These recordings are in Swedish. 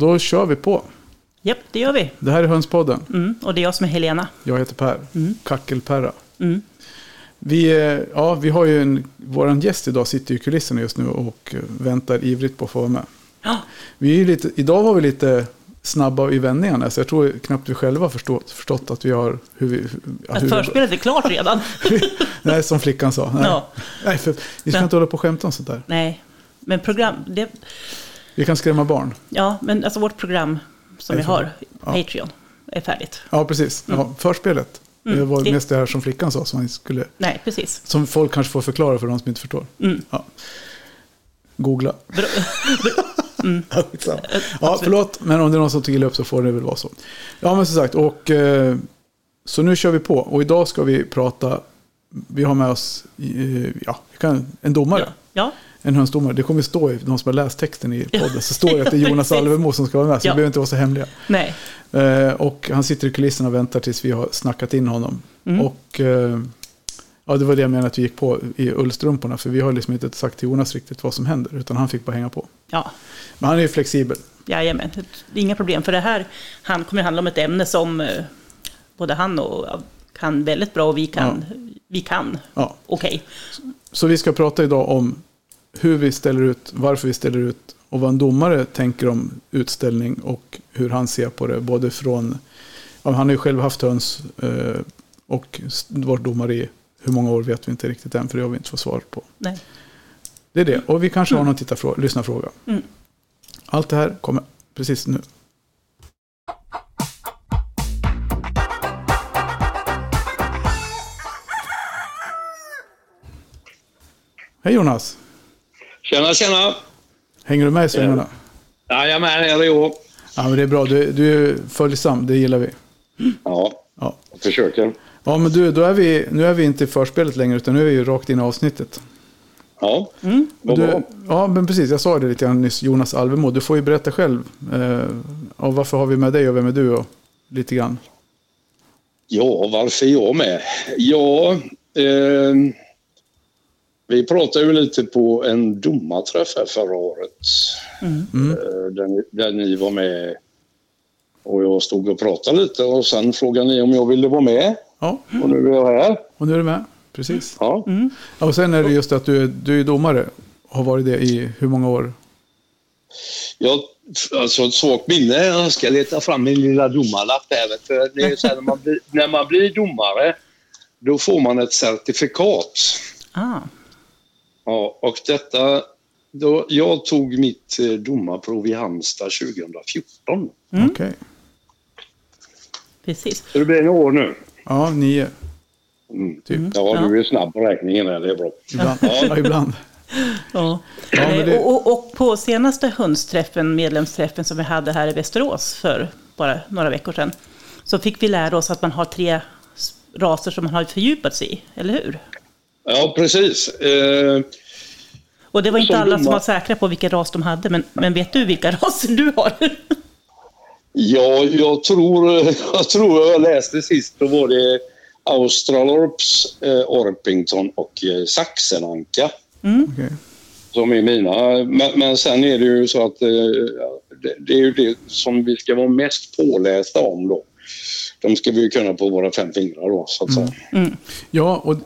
Ja, då kör vi på. Japp, det gör vi. Det här är Hönspodden. Mm. Och det är jag som är Helena. Jag heter Per. Kackelperra. Mm. Vi, eh, ja, vi har ju en, våran gäst idag sitter i kulisserna just nu och eh, väntar ivrigt på att få vara med. Ja, Vi är lite, idag var vi lite snabba i vändningarna, så jag tror knappt vi själva har förstått, förstått att vi har... Hur vi, att hur förspelet är klart redan. Nej, som flickan sa. Nej, Ja. nej för vi ska Men- inte hålla på och skämta om sånt där. Nej, men program... Det, Vi kan skrämma barn. ja, men alltså vårt program som vi har. Patreon, är färdigt. Ja, precis. Ja, förspelet. Det var Det- mest det här som flickan sa, som, skulle, Nej, precis. som folk kanske får förklara för de som inte förstår. Mm. Ja. Googla. Bra, Ja, ja, förlåt, men om det är någon som tog illa upp så får det väl vara så. Ja, men som sagt, och eh, så nu kör vi på. Och idag ska vi prata, vi har med oss eh, ja, en domare. ja. ja, En hönsdomare. Det kommer stå i de som har läst texten i podden. Så står det att det är Jonas. Alvemo som ska vara med. Så Ja. vi behöver inte vara så hemliga. nej. Eh, och han sitter i kulisserna och väntar tills vi har snackat in honom. Mm. Och eh, ja, det var det jag menade att vi gick på i ullstrumporna. För vi har liksom inte sagt till Jonas riktigt vad som händer. Utan han fick bara hänga på. Ja, Men han är ju flexibel. jajamän. Inga problem, för det här han kommer handla om ett ämne som eh, både han och kan väldigt bra och vi kan, vi kan Ja. okej. Så vi ska prata idag om hur vi ställer ut, varför vi ställer ut och vad en domare tänker om utställning och hur han ser på det. Både från, ja, han har ju själv haft höns eh, och varit domare i hur många år vet vi inte riktigt än för det har vi inte fått svar på. Nej. Det är det. Och vi kanske har någon tittarfråga, lyssnarfråga. Mm. Allt det här kommer precis nu. Hej Jonas! Tjena, tjena! Hänger du med i svängarna? Jajamän, här är jag. Ja, men det är bra. Du, du är följsam, det gillar vi. Ja, Ja, jag försöker. ja men du, då är vi, nu är vi inte i förspelet längre, utan nu är vi ju rakt in i avsnittet. Ja, Mm. Du, ja, men precis. Jag sa det lite grann nyss, Jonas Alvemo. Du får ju berätta själv. Eh, och varför har vi med dig och vem är du? Och lite grann. Ja, varför är jag med? Ja, eh, vi pratade ju lite på en domarträff här förra året. Mm. Eh, där, ni, där ni var med. Och jag stod och pratade lite och sen frågade ni om jag ville vara med. Ja, Och nu är jag här. och nu är du med. Precis. Ja, Ja, och sen är det just att du, är- du är domare. Har varit det i hur många år? jag, alltså ett svagt minne. Jag ska leta fram min lilla domarlapp här. vet du. Det är så här, när, man blir, när man blir domare, då får man ett certifikat. Ah, Ja, och detta... Då, jag tog mitt eh, domarprov i Halmstad 2014. Mm. Okej. precis. Så det blir en år nu. Ja, nio. Mm. Typ. Ja, du är snabb på räkningen här, det är bra. Ibland. Ja, ibland. Ja. Ja, men Eh, det- och, och, och på senaste hönsträffen, medlemsträffen som vi hade här i Västerås för bara några veckor sedan, så fick vi lära oss att man har tre raser som man har fördjupat sig i, eller hur? Ja, precis. Eh, Och det var inte Som alla som var säkra på vilken ras de hade, men, men vet du vilka raser du har? ja, jag tror, jag tror jag läste sist, då var det Australorps, eh, Orpington och eh, Saxenanka. Okej. som är mina. Men, men sen är det ju så att eh, det, det är ju det som vi ska vara mest pålästa om då. De ska vi ju kunna på våra fem fingrar då, så att säga. Ja, och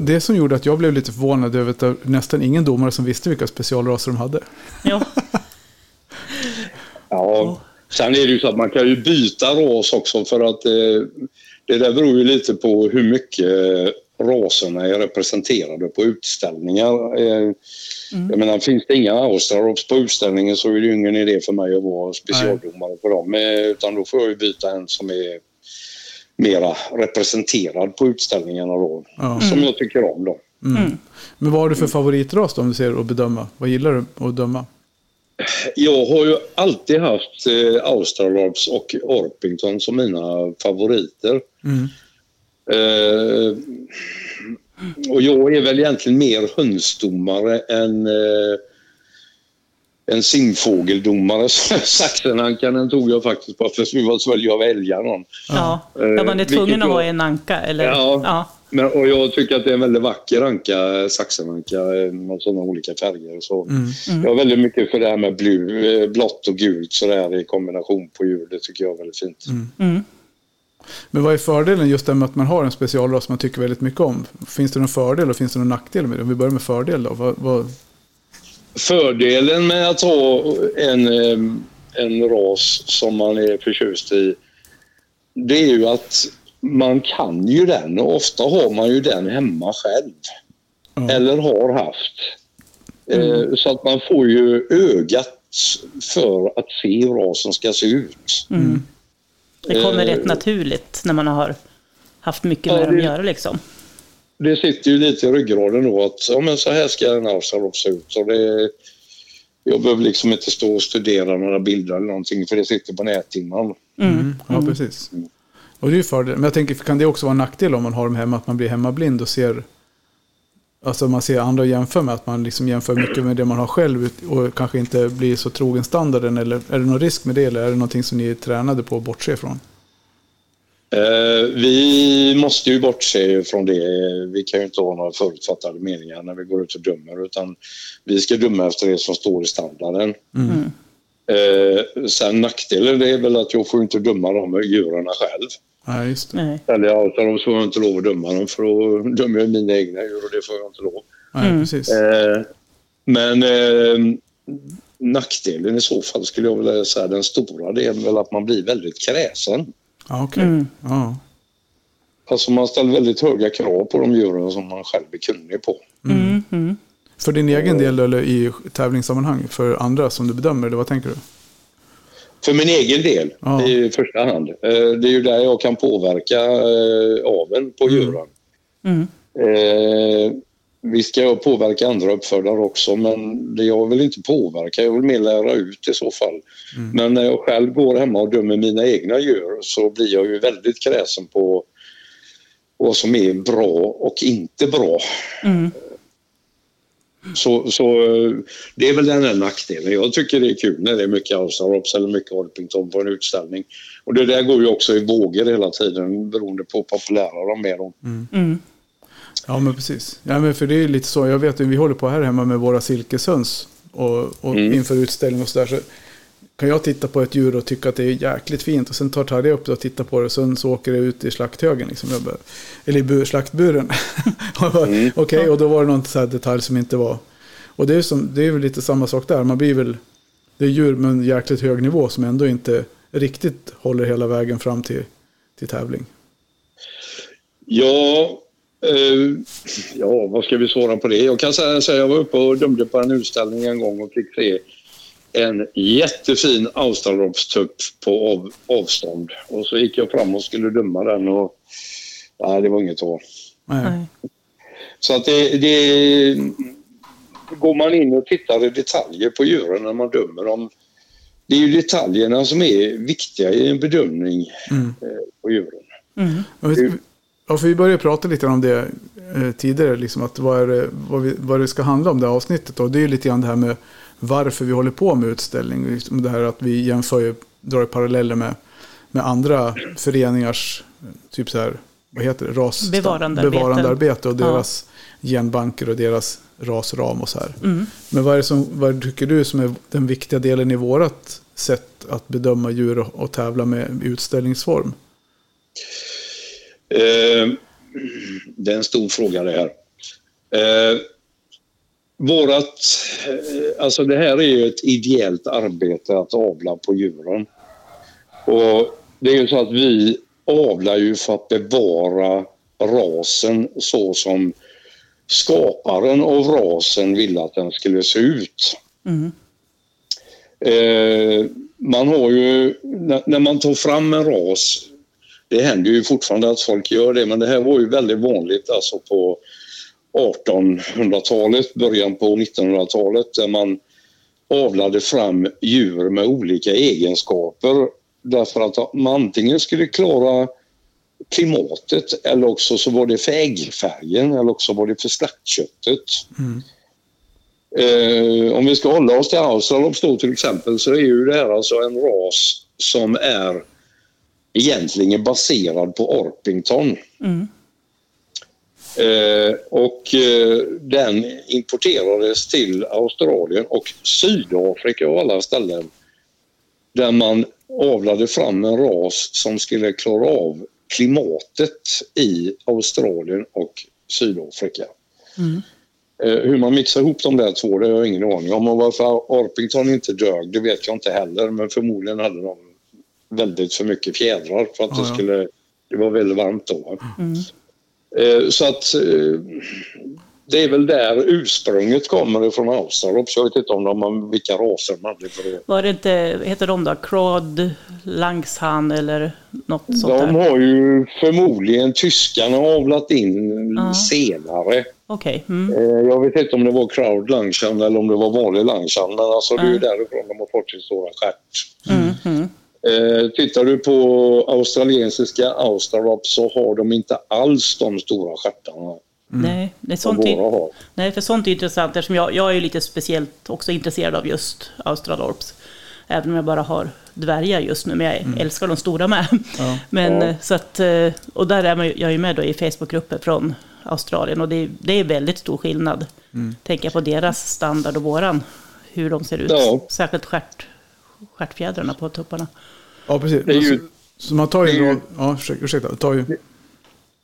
det- som gjorde att jag blev lite förvånad över att det nästan ingen domare som visste vilka specialraser de hade. ja. Ja. Sen är det ju så att man kan ju byta ras också för att eh, det där beror ju lite på hur mycket eh, raserna är representerade på utställningar. Eh, Jag menar, finns det inga Australops på utställningen så är det ju ingen idé för mig att vara specialdomare på dem. Eh, Utan då får jag ju byta en som är mera representerad på utställningarna då. Ja. Som jag tycker om då. Men vad har du för favoritras då, om du ser att bedöma? Vad gillar du att döma? Jag har ju alltid haft eh, Australops och Orpington som mina favoriter. Mm. Eh, och jag är väl egentligen mer hönsdomare än, eh, en simfågeldomare. Saxenankan den tog jag faktiskt på för vi var tvungna att välja någon. Ja, ni Eh, tvungen vilket att ha en anka? Eller? Ja. ja. Men, och jag tycker att det är en väldigt vacker anka, saxenanka eh, med sådana olika färger. och Så. Mm. Jag är väldigt mycket för det här med blu, eh, blått och gult så där i kombination på djur. Det tycker jag är väldigt fint. Mm. Men vad är fördelen just det med att man har en specialras man tycker väldigt mycket om? Finns det någon fördel och finns det någon nackdel med det? Om vi börjar med fördel då. Vad, vad, Fördelen med att ha en, eh, en ras som man är förtjust i det är ju att man kan ju den och ofta har man ju den hemma själv. Ja. Eller har haft. Eh, Så att man får ju ögat för att se hur rasen ska se ut. Mm. Det kommer Eh, rätt naturligt när man har haft mycket Ja, med dem det- att göra. Liksom. Det sitter ju lite i ryggraden då att ja, men så här ska en Australop se ut. Så det, jag behöver liksom inte stå och studera några bilder eller någonting för det sitter på näthinnan. mm. Ja, precis. Och det är ju fördel. Men jag tänker, kan det också vara en nackdel om man har dem hemma? Att man blir hemmablind och ser... Alltså man ser andra och jämför med att man liksom jämför mycket med det man har själv ut- och kanske inte blir så trogen standarden. Eller är det någon risk med det eller är det någonting som ni är tränade på att bortse ifrån? Eh, vi måste ju bortse från det. Vi kan ju inte ha några förutfattade meningar när vi går ut och dömer utan vi ska döma efter det som står i standarden. Mm. Eh, sen nackdelen det är väl att jag får inte döma de djuren själv. Nej, just det. Nej. Eller ja, så de får jag inte lov att döma dem för då dömer jag mina egna djur och det får jag inte lov. Nej, Mm. precis. Eh, men eh, nackdelen i så fall skulle jag vilja säga den stora det är väl att man blir väldigt kräsen. Ja, okej. Mm. Ja. Alltså man ställer väldigt höga krav på de djuren som man själv är kunnig på. Mm. Mm. För din egen del eller i tävlingssammanhang? För andra som du bedömer? Eller vad tänker du? För min egen del Ja. i första hand. Eh, det är ju där jag kan påverka eh, aveln på djuren. Mm. Eh, vi ska påverka andra uppfödare också men det jag vill inte påverka, jag vill mer lära ut i så fall. Men när jag själv går hemma och dömer mina egna djur så blir jag ju väldigt kräsen på vad som är bra och inte bra. Mm. Så, så det är väl den här nackdelen. Jag tycker det är kul när det är mycket Australops eller mycket Orpington på en utställning. Och det där går ju också i vågor hela tiden beroende på hur populära de är. Då. Mm. Ja, men precis. Ja, men för det är lite så. Jag vet ju, vi håller på här hemma med våra silkeshöns. Och, och Mm. inför utställning och sådär. Så kan jag titta på ett djur och tycka att det är jäkligt fint. Och sen tar Tarja upp det och tittar på det. Och sen så åker det ut i slakthögen. Liksom. Bara, eller i bur, slaktburen. Mm. Okej, och då var det någon så här detalj som inte var. Och det är, som, det är väl lite samma sak där. Man blir väl... Det är djur med en jäkligt hög nivå som ändå inte riktigt håller hela vägen fram till, till tävling. Ja, eh, ja, vad ska vi svara på det? Jag kan säga här, jag var uppe och dömde på en utställning en gång och fick se en jättefin australopstupp på av, avstånd. Och så gick jag fram och skulle döma den och nej, det var inget att. Nej. Så att det, det... Går man in och tittar i detaljer på djuren när man dömer dem. Det är ju detaljerna som är viktiga i en bedömning Mm. eh, på djuren. Mm. Ja, Ja, för vi började prata lite om det eh, tidigare, liksom att vad, är det, vad, vi, vad det ska handla om det här avsnittet. Och det är ju lite grann det här med varför vi håller på med utställning. Liksom det här att vi jämför, drar paralleller med, med andra föreningars, typ så här, vad heter det, ras, Bevarandearbete. bevarandearbete och Ja. deras genbanker och deras rasram och så här. Mm. Men vad, är som, vad tycker du som är den viktiga delen i vårat sätt att bedöma djur och, och tävla med utställningsform? Eh, det är en stor fråga det här. Eh, vårat, eh, alltså det här är ju ett ideellt arbete att avla på djuren. Och det är ju så att vi avlar ju för att bevara rasen så som skaparen av rasen ville att den skulle se ut. Mm. Eh, man har ju, när, när man tar fram en ras, det händer ju fortfarande att folk gör det, men det här var ju väldigt vanligt alltså på 1800-talet, början på 1900-talet, där man avlade fram djur med olika egenskaper därför att man antingen skulle klara klimatet eller också så var det för äggfärgen eller också var det för slaktköttet. Mm. Eh, om vi ska hålla oss till Australops då till exempel så är ju det här alltså en ras som är egentligen baserad på Orpington. Mm. Eh, och eh, den importerades till Australien och Sydafrika och alla ställen där man avlade fram en ras som skulle klara av klimatet i Australien och Sydafrika. Mm. Eh, hur man mixar ihop de där två det har jag ingen aning om. Och varför Orpington inte dög det vet jag inte heller men förmodligen hade de väldigt för mycket fjädrar för att Ja, det ja. skulle... Det var väldigt varmt då. Mm. Eh, Så att eh, det är väl där ursprunget kommer ifrån Australops. Jag vet inte om de har, vilka raser de hade för det. Var det inte, heter de då? Crod, Langshan eller något sånt De där? har ju förmodligen tyskarna avlat in Ja. senare. Okej. Mm. Eh, Jag vet inte om det var crowd langshan eller om det var vanlig langshan men alltså det är ju därifrån de har fått sin stora stjärt. Mm. Mm. Eh, tittar du på australiensiska australops så har de inte alls de stora stjärtarna Nej, det är sånt, är, nej, för sånt är intressant eftersom jag, jag är ju lite speciellt också intresserad av just Australorps. Även om jag bara har dvärgar just nu, men jag älskar de stora med. Ja. Men, Ja. eh, så att, eh, och där är man, jag är med då i Facebookgrupper från Australien och det, är- det är väldigt stor skillnad. Tänka på deras standard och våran, hur de ser ut. Ja. Särskilt stjärt, stjärtfjädrarna på tupparna. Ja, precis. Det är ju- så, man tar ju... det är ju- Ja, ursäkta. ursäkta tar ju,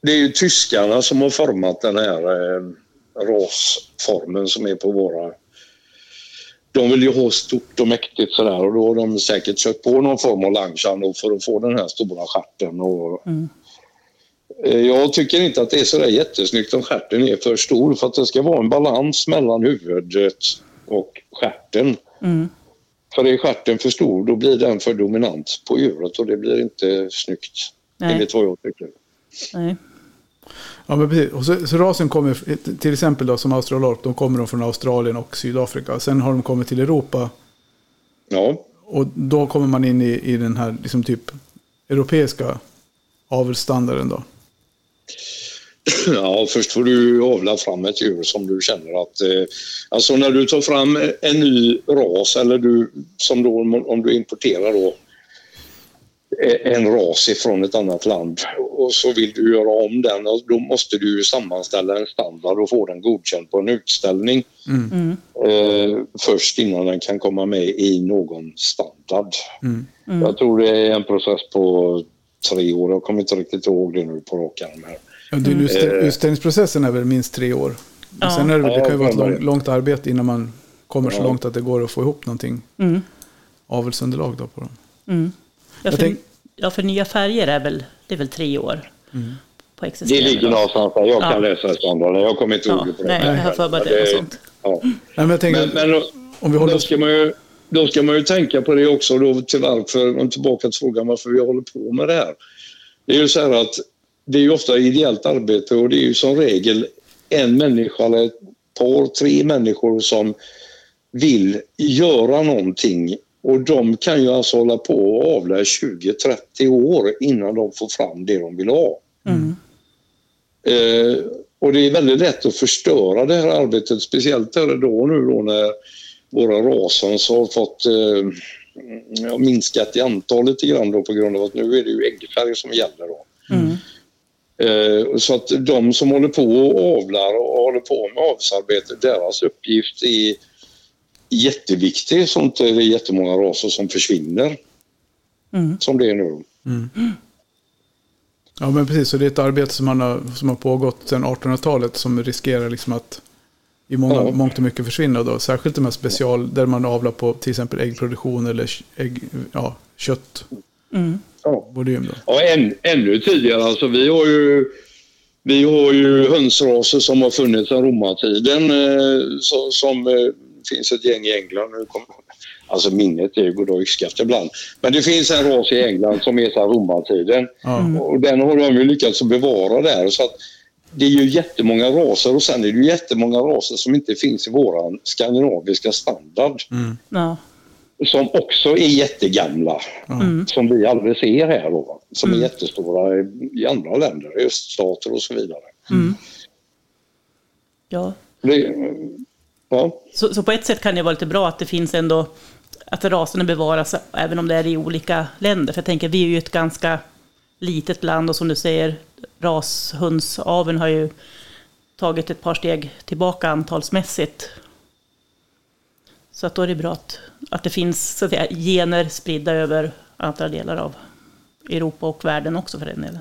Det är ju tyskarna som har format den här eh, rasformen som är på våra... De vill ju ha stort och mäktigt sådär och då har de säkert sökt på någon form av langshan då för att få den här stora stjärten. Och, Mm. eh, Jag tycker inte att det är sådär jättesnyggt om stjärten är för stor för att det ska vara en balans mellan huvudet och stjärten. Mm. För är stjärten för stor då blir den för dominant på djuret och det blir inte snyggt. Nej. Enligt vad jag tycker. Nej. ja, men precis. Och så, så rasen kommer, till exempel då, som australorp, de kommer de från Australien och Sydafrika. Sen har de kommit till Europa Ja. och då kommer man in i, i den här liksom typ europeiska avelsstandarden då. Ja, först får du avla fram ett djur som du känner att... Eh, alltså när du tar fram en ny ras eller du, som då om du importerar då eh, en ras ifrån ett annat land och så vill du göra om den och då måste du sammanställa en standard och få den godkänd på en utställning Mm. eh, först innan den kan komma med i någon standard. Mm. Mm. Jag tror det är en process på tre år. Jag kommer inte riktigt ihåg det nu på rak arm här. Ja, det är Mm. utställ, utställningsprocessen är väl minst tre år. Ja. sen är det, det kan ju vara ett är lång, långt arbete innan man kommer så långt att det går att få ihop någonting Mm. avelsunderlag då på dem. Mm. Ja, för, tänk- ja, för nya färger är väl, det är väl tre år på Det ligger någonstans där. Jag Ja. kan läsa standarden. Jag kommer inte ihåg Ja, det nej, jag har för mig det var sånt. Ja. Nej, men jag tänker, Men, men om vi håller då, ska man ju, då ska man ju tänka på det också då till varför, tillbaka till frågan varför vi håller på med det här. Det är ju så här att det är ju ofta ideellt arbete och det är ju som regel en människa eller ett par, tre människor som vill göra någonting och de kan ju alltså hålla på och avla i 20-30 år innan de får fram det de vill ha. Mm. Eh, och det är väldigt lätt att förstöra det här arbetet, speciellt här då nu då när våra rasens har fått eh, minskat i antal lite grann då på grund av att nu är det ju äggfärg som gäller. Då. Mm. Eh, så att de som håller på och avlar och håller på med avelsarbete, deras uppgift är jätteviktig så inte det är jättemånga raser som försvinner Mm. som det är nu. Ja, men precis. Så det är ett arbete som, man har, som har pågått sedan 1800-talet som riskerar liksom att i många, Ja. mångt och mycket försvinna. Då. Särskilt de här special, där man avlar på till exempel äggproduktion eller ägg, ja, kött. Mm. Ja. Volym då. Ja, än, ännu tidigare. Alltså, vi har ju, vi har ju hönsraser som har funnits sedan romartiden. Eh, så, som eh, finns ett gäng i England. Nu kommer, alltså minnet är goddag yxskaft ibland. Men det finns en ras i England som är sedan romartiden. Ja. Och den har de ju lyckats bevara där. Så att det är ju jättemånga raser och sen är det ju jättemånga raser som inte finns i våran skandinaviska standard. Mm. Ja. Som också är jättegamla. Mm. Som vi aldrig ser här då. Som är jättestora i- i andra länder, i öststater och så vidare. Mm. Ja. Det, Ja. Så, så på ett sätt kan det vara lite bra att det finns ändå, att raserna bevaras även om det är i olika länder. För jag tänker, vi är ju ett ganska litet land och som du säger, rashundsaveln har ju tagit ett par steg tillbaka antalsmässigt. Så att då är det bra att, att det finns så att säga, gener spridda över andra delar av Europa och världen också för den delen.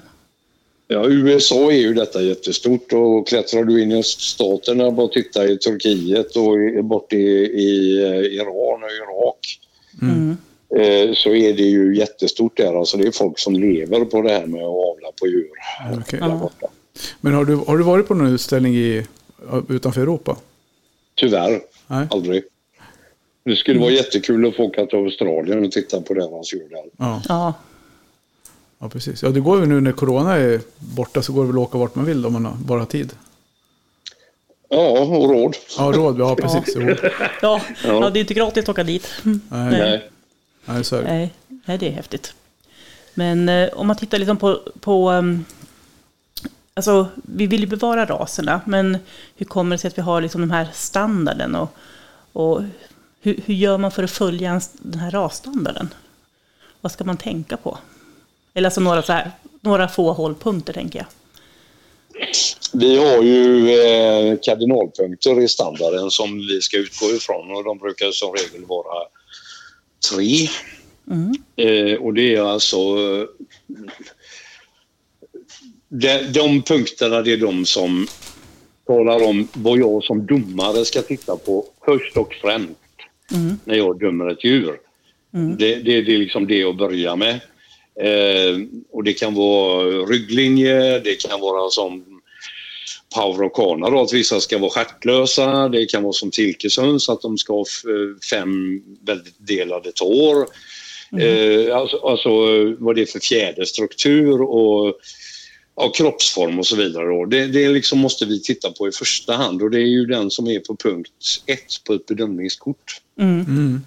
Ja, USA är ju detta jättestort och klättrar du in i öststaterna, bara titta i Turkiet och bort i, i eh, Iran och Irak. Mm. Eh, så är det ju jättestort där. Alltså det är folk som lever på det här med att avla på djur. Borta. Men har du, har du varit på någon utställning i, utanför Europa? Tyvärr, Nej. aldrig. Det skulle vara jättekul att få åka till Australien och titta på deras djur där. Ja, Ja, ja, precis. Ja, det går ju nu när corona är borta så går det väl att åka vart man vill om man har- bara har tid. Ja, och råd. Ja, råd. Ja, precis. Jo. ja, ja. det är inte gratis att åka dit. Mm. Nej, Nej. nej, så är det. Nej, nej, det är häftigt. Men eh, om man tittar liksom på, på um, alltså, vi vill ju bevara raserna, men hur kommer det sig att vi har liksom den här standarden? Och, och hur, hur gör man för att följa en, den här rasstandarden? Vad ska man tänka på? Eller alltså några, så här, några få hållpunkter, tänker jag. Vi har ju eh, kardinalpunkter i standarden som vi ska utgå ifrån och de brukar som regel vara tre. Mm. Eh, och det är alltså... De, de punkterna det är de som talar om vad jag som domare ska titta på först och främst Mm. när jag dömer ett djur. Det, det, det är liksom det att börja med. Eh, och det kan vara rygglinje, det kan vara som Power och Kana då, att vissa ska vara stjärtlösa. Det kan vara som Tilkeshöns, att de ska ha fem väldigt delade tår. Eh, alltså, alltså vad det är för fjäderstruktur och ja, kroppsform och så vidare. Då. Det, det liksom måste vi titta på i första hand och det är ju den som är på punkt ett på ett bedömningskort. Mm. Mm,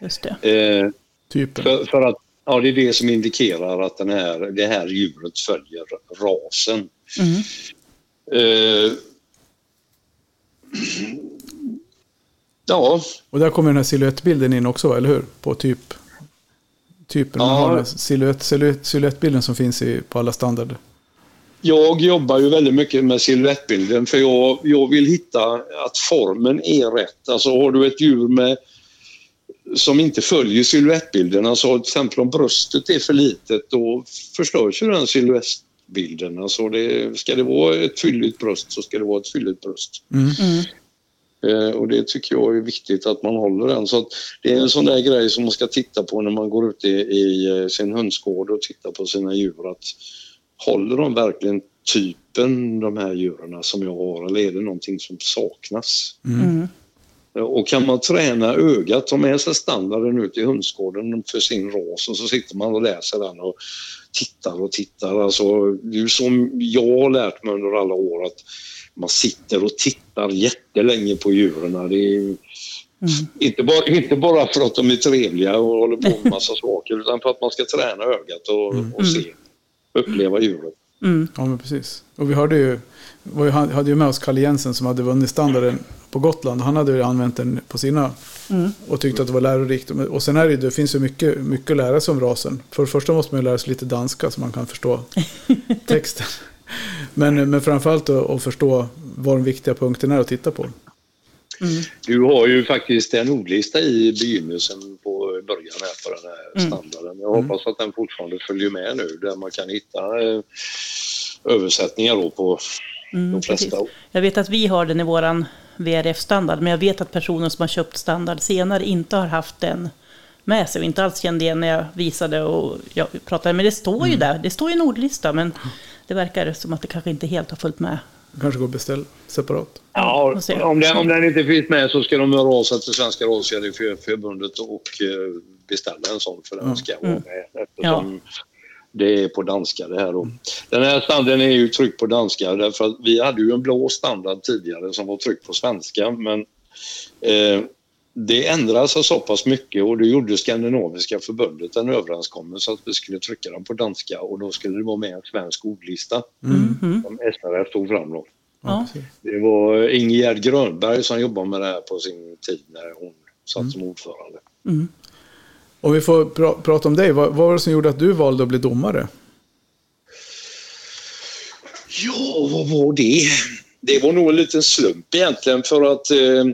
Just det. Eh, typen. för, för att ja, det är det som indikerar att den här, det här djuret följer rasen. Mm. Eh, ja, Och där kommer den här siluettbilden in också, eller hur? På typ typen. Man Ja. har den här silhuett, silhuett, silhuettbilden som finns i, på alla standarder. Jag jobbar ju väldigt mycket med silhuettbilden för jag, jag vill hitta att formen är rätt. Alltså har du ett djur med som inte följer silhuettbilden, alltså till exempel om bröstet är för litet då förstörs ju den silhuettbilden. Alltså det, ska det vara ett fylligt bröst så ska det vara ett fylligt bröst. Mm. Mm. Eh, och det tycker jag är viktigt att man håller den. Så att det är en sån där grej som man ska titta på när man går ut i, i eh, sin hönsgård och tittar på sina djur. Att håller de verkligen typen, de här djuren som jag har, eller är det någonting som saknas? Mm. Eh, Och kan man träna ögat, ta med sig standarden ut i hönsgården för sin ras och så sitter man och läser den och tittar och tittar. Alltså, det är som jag har lärt mig under alla år att man sitter och tittar jättelänge på djuren. Det är inte, bara, inte bara för att de är trevliga och håller på med massa saker utan för att man ska träna ögat och, och se, uppleva djuret. Mm. Ja, men precis. Och vi hörde ju, han hade ju med oss Kalle Jensen som hade vunnit standarden på Gotland. Han hade ju använt den på sina och tyckte att det var lärorikt. Och sen är det, ju- det finns ju mycket, mycket att lära sig om rasen. För det första måste man ju lära sig lite danska så man kan förstå texten. Men, men framförallt att, att förstå vad de viktiga punkterna är att titta på. Du har ju faktiskt en ordlista i begynnelsen början här på den här standarden. Jag hoppas att den fortfarande följer med nu där man kan hitta eh, översättningar då på Mm, de precis. flesta. Jag vet att vi har den i våran VRF-standard, men jag vet att personer som har köpt standard senare inte har haft den med sig och inte alls kände igen när jag visade och jag pratade. Men det står ju där, det står ju en ordlista, men det verkar som att det kanske inte helt har följt med. Kanske går att beställa separat. Ja, om den, om den inte finns med så ska de höra av sig till Svenska Rådgivningsförbundet och eh, beställa en sån för den ska vara med eftersom det är på danska det här då. Den här standarden är ju tryckt på danska därför att vi hade ju en blå standard tidigare som var tryckt på svenska men eh, det ändrade sig så pass mycket och då gjorde Skandinaviska förbundet en överenskommelse att vi skulle trycka den på danska och då skulle det vara med en svensk ordlista Mhm. som SRF tog fram då. Ja. Det var Ingegerd Grönberg som jobbade med det här på sin tid när hon satt som ordförande. Om vi får pra- prata om dig, vad, vad var det som gjorde att du valde att bli domare? Ja, vad var det? Det var nog en liten slump egentligen för att eh,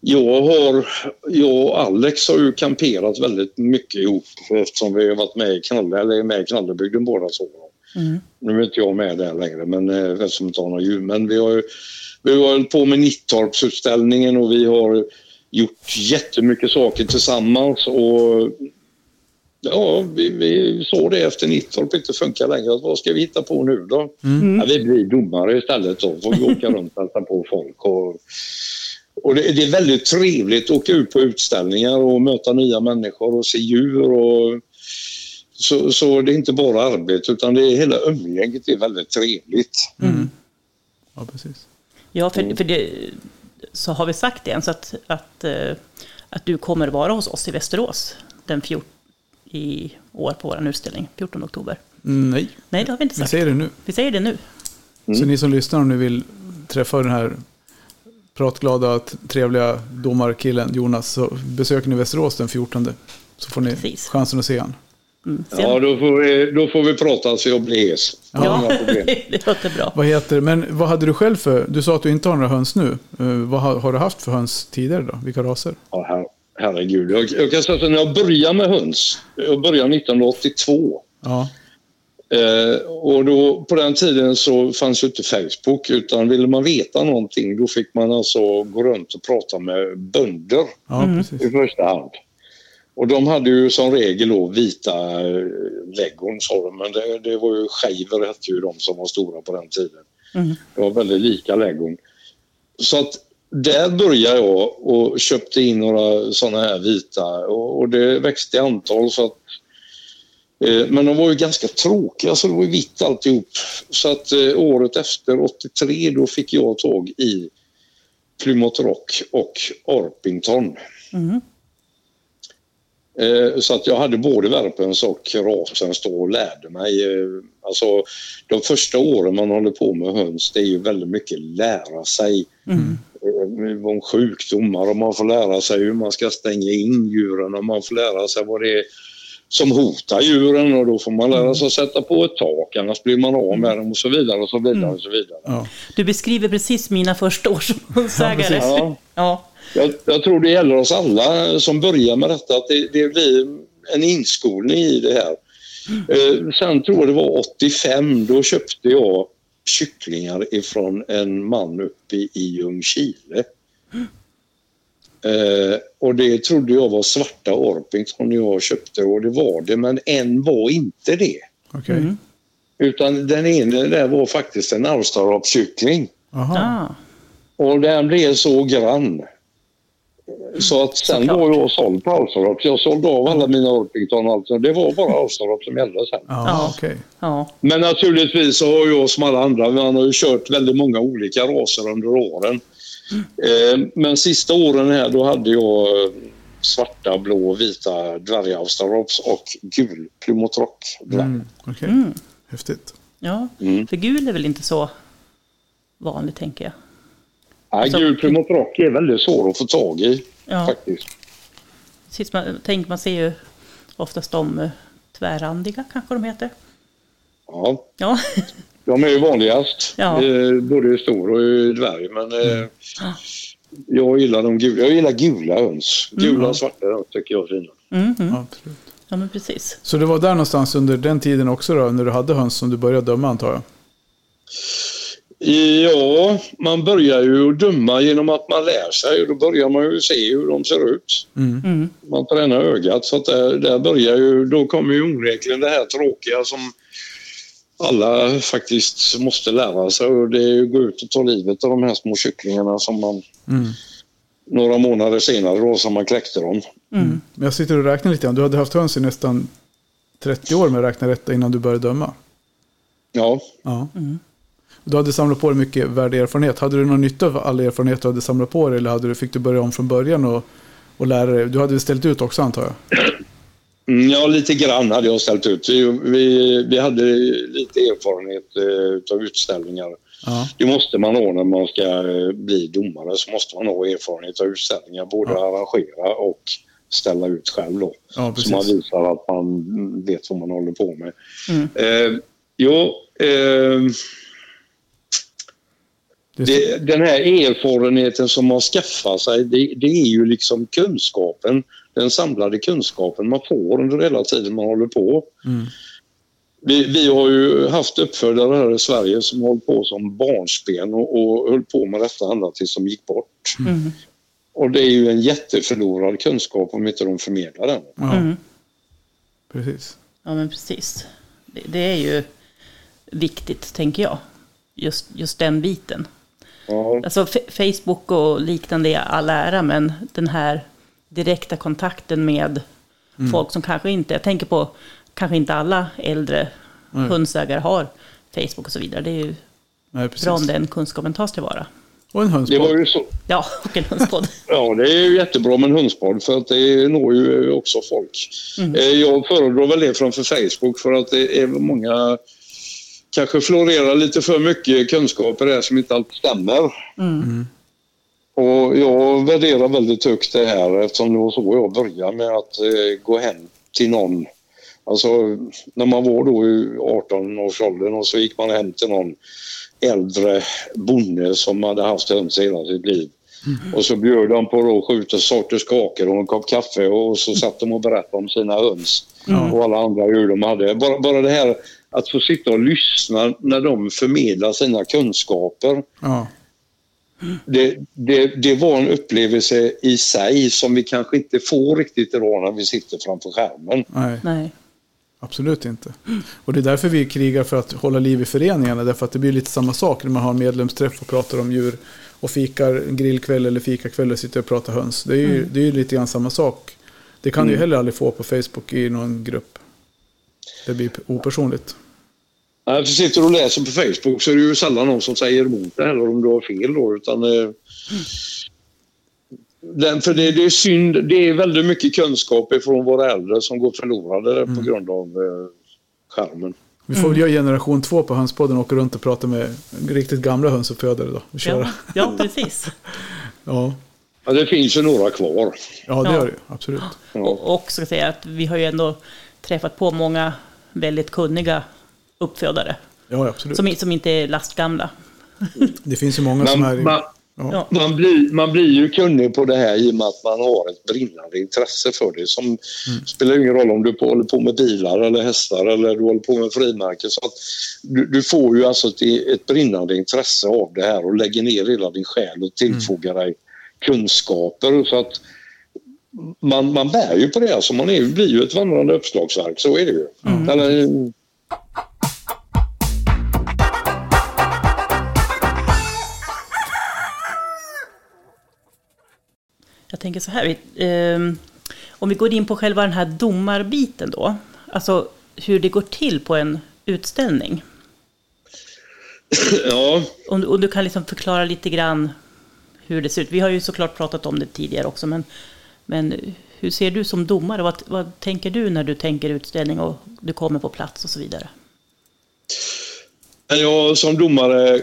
jag, har, jag och Alex har ju kamperat väldigt mycket ihop eftersom vi har varit med i Knalle, eller med i Knallebygden båda två. Mm. Nu är inte jag med där längre, men eh, eftersom inte har några djur. Men vi har ju vi har hållit på med Nittorpsutställningen och vi har gjort jättemycket saker tillsammans. Och Ja, vi, vi såg det efter Nittorp inte funkar längre. Vad ska vi hitta på nu då? Ja, vi blir domare istället då. Får vi åka runt och hälsa på folk. Och, och det, det är väldigt trevligt att åka ut på utställningar och möta nya människor och se djur. Och, så, så det är inte bara arbete utan det är hela umgänget är väldigt trevligt. Ja, precis. Ja, för, för det, så har vi sagt det än, så att, att, eh, att du kommer vara hos oss i Västerås den 14, i år på vår utställning, 14 oktober. Mm, nej, Nej, det har vi inte vi sagt. säger det nu. Vi säger det nu. Så ni som lyssnar om ni vill träffa den här pratglada, trevliga domarkillen Jonas så besöker ni Västerås den 14. Så får ni Precis. chansen att se han. Mm. Ja, då får, vi, då får vi prata så jag blir hes. ja, det låter bra. Vad heter Men vad hade du själv för... Du sa att du inte har några höns nu. Eh, vad har, har du haft för höns tidigare då? Vilka raser? Ja, her, herregud. Jag, jag kan säga att när jag började med höns, jag började 1982. Ja, Eh, och då, på den tiden så fanns ju inte Facebook utan ville man veta någonting då fick man alltså gå runt och prata med bönder ja precis. i första hand. Och de hade ju som regel då vita eh, sa de, men det, det var ju schejver hette ju de som var stora på den tiden. Mm. Det var väldigt lika legon. Så att där började jag och köpte in några sådana här vita och, och det växte i antal så att men de var ju ganska tråkiga så det var ju vitt alltihop. Så att eh, året efter, 83, då fick jag tag i Plymouth Rock och Orpington. Mm. Eh, Så att jag hade både värpens och rasens då och lärde mig. eh, Alltså de första åren man håller på med höns det är ju väldigt mycket lära sig Mm. eh, om sjukdomar och man får lära sig hur man ska stänga in djuren och man får lära sig vad det är som hotar djuren och då får man lära sig att sätta på ett tak annars blir man av med dem och så vidare och så vidare och så vidare. Ja. Du beskriver precis mina första år som hundsägare. precis. Ja, Ja. Jag, jag tror det gäller oss alla som börjar med detta att det, det blir en inskolning i det här. Eh, sen tror jag det var 85, då köpte jag kycklingar ifrån en man uppe i, i Ljungskile. Eh, och det trodde jag var svarta Orpington jag köpte och det var det men en var inte det. Okej. Mm. Utan den ene där var faktiskt en Australopskyckling. Jaha. Ah, Och den blev så grann. Så att sen Såklart. var jag såld på Australop. Jag sålde av alla mina Orpington alltså. Det var bara Australop som gällde sen. Ja, ja. Men naturligtvis så har jag som alla andra, man har ju kört väldigt många olika raser under åren. Eh, men sista åren här då hade jag eh, svarta, blå, vita dvärgaustralops och gul Plymouth Rock. Mm, okej. Mm. Häftigt. ja. Mm. För gul är väl inte så vanligt, tänker jag. Ja, Så- gul Plymouth Rock är väldigt svår att få tag i Ja. faktiskt. Precis, man, tänk, man ser ju oftast de eh, tvärrandiga, kanske de heter. Ja, Ja, De är ju vanligast, Ja. eh, både i stor och i dvärg. Men eh, jag gillar de gula. Jag gillar gula höns. Gula och svarta höns tycker jag är fina. mm, mm. Absolut. ja men precis. Så det var där någonstans under den tiden också då, när du hade höns som du började döma antar jag? Ja, man börjar ju döma genom att man lär sig. Då börjar man ju se hur de ser ut. Mm. Mm. Man tränar ögat. Så att där, där börjar ju, då kommer ju onekligen det här tråkiga som alla faktiskt måste lära sig. Och det är ju att gå ut och ta livet av de här små kycklingarna som man Mm. några månader senare då som man kläckte dem. Mm. Men Jag sitter och räknar lite grann. Du hade haft höns i nästan 30 år med att räkna rätt innan du började döma. Ja, Ja. Mm. Du hade samlat på dig mycket värde erfarenhet. Hade du någon nytta av all erfarenhet du hade samlat på dig? Eller hade du, fick du börja om från början och, och lära dig? Du hade ställt ut också antar jag? Mm, Ja, lite grann hade jag ställt ut. Vi, vi, vi hade lite erfarenhet eh, av utställningar. Ja. Det måste man ha när man ska eh, bli domare. Så måste man ha erfarenhet av utställningar. Både arrangera och ställa ut själv. Då. Ja, så man visar att man vet vad man håller på med. Mm. Eh, jo, eh, det, den här erfarenheten som man skaffar sig, det, det är ju liksom kunskapen, den samlade kunskapen man får under hela tiden man håller på. Mm. Vi, vi har ju haft uppfödare här i Sverige som har hållit på som barnsben och, och höll på med detta ända tills de gick bort. Mm. Och det är ju en jätteförlorad kunskap om inte de förmedlar den. Ja, Mm. precis. Ja, men precis. Det, det är ju viktigt, tänker jag. Just, just den biten. Ja, Alltså Facebook och liknande är all ära, men den här direkta kontakten med folk som kanske inte, jag tänker på, kanske inte alla äldre Nej. hundsägare har Facebook och så vidare. Det är ju Nej, bra om den kunskapen tas tillvara. Och en det hönspodd. var ju så. Ja, och en hönspodd. Ja, det är ju jättebra med en hundspodd för att det når ju också folk. Eh, Jag föredrar väl det framför Facebook för att det är många kanske florerar lite för mycket kunskaper där som inte alltid stämmer. Mm. Och jag värderar väldigt högt det här eftersom det var så jag började med att eh, gå hem till någon. Alltså när man var då i 18-årsåldern och så gick man hem till någon äldre bonde som hade haft höns hela sitt liv. Och så bjöd de på då sju sorters kakor och en kopp kaffe och så satt de och berättade om sina höns och alla andra djur de hade. Bara, bara det här att få sitta och lyssna när de förmedlar sina kunskaper. Ja. Det, det, det var en upplevelse i sig som vi kanske inte får riktigt idag när vi sitter framför skärmen. Nej, Nej. absolut inte. Och det är därför vi krigar för att hålla liv i föreningarna. Därför att det blir lite samma sak när man har en medlemsträff och pratar om djur. Och fikar en grillkväll eller fikakväll och sitter och pratar höns. Det är ju, det är ju lite grann samma sak. Det kan du ju heller aldrig få på Facebook i någon grupp. Det blir opersonligt. När du sitter och läser på Facebook så är det ju sällan någon som säger emot det heller om du har fel då. Utan, eh, den, för det, det är synd, det är väldigt mycket kunskap från våra äldre som går förlorade på grund av eh, skärmen. Vi får väl göra generation två på hönspodden och åka runt och prata med riktigt gamla hönsuppfödare då. Och köra. Ja, ja, precis. Ja, Ja, det finns ju några kvar. ja det Ja. gör det ju. Absolut. Ja. Och, och ska jag säga att vi har ju ändå träffat på många väldigt kunniga uppfödare. Ja, absolut. Som, som inte är lastgamla. Det finns ju många som är... man, Ja. Ja. man, blir, man blir ju kunnig på det här i och med att man har ett brinnande intresse för det. Som spelar ingen roll om du på, håller på med bilar eller hästar eller du håller på med frimärken. Så att du, du får ju alltså ett, ett brinnande intresse av det här och lägger ner hela din själ och tillfogar dig kunskaper. Så att man, man bär ju på det. Alltså man är, blir ju ett vandrande uppslagsverk, så är det ju. Eller, Jag tänker så här, ehm, om vi går in på själva den här domarbiten då. Alltså hur det går till på en utställning. ja, Om, du- om du kan liksom förklara lite grann hur det ser ut. Vi har ju såklart pratat om det tidigare också, men, men hur ser du som domare? Vad, vad tänker du när du tänker utställning och du kommer på plats och så vidare? När jag som domare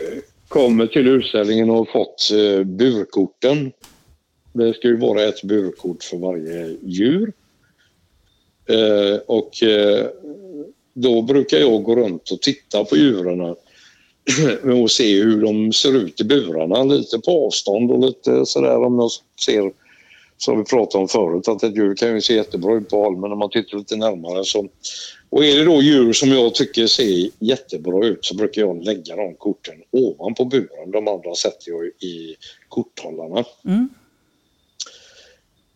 kommer till utställningen och har fått eh, burkorten. Det ska ju vara ett burkort för varje djur. Eh, och eh, då brukar jag gå runt och titta på djuren och se hur de ser ut i burarna lite på avstånd och lite sådär om jag ser som vi pratade om förut att ett djur kan ju se jättebra ut på håll men om man tittar lite närmare så och är det då djur som jag tycker ser jättebra ut så brukar jag lägga de korten ovanpå buren. De andra sätter jag i korthållarna. Mm.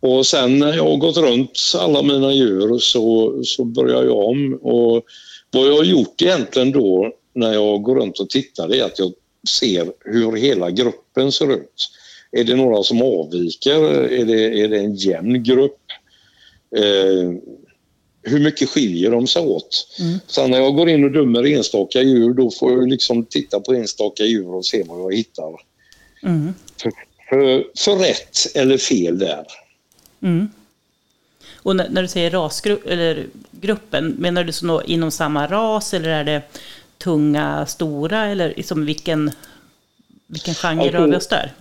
Och sen när jag har gått runt alla mina djur så, så börjar jag om. Och vad jag har gjort egentligen då när jag går runt och tittar är att jag ser hur hela gruppen ser ut. Är det några som avviker? Är det, är det en jämn grupp? Eh, hur mycket skiljer de sig åt? Mm. Sen när jag går in och dömer enstaka djur då får jag liksom titta på enstaka djur och se vad jag hittar. Mm. För, för, för rätt eller fel där. Mm. Och när, när du säger rasgruppen, eller gruppen, menar du så inom samma ras eller är det tunga, stora eller liksom vilken, vilken genre Ja, rör vi oss där?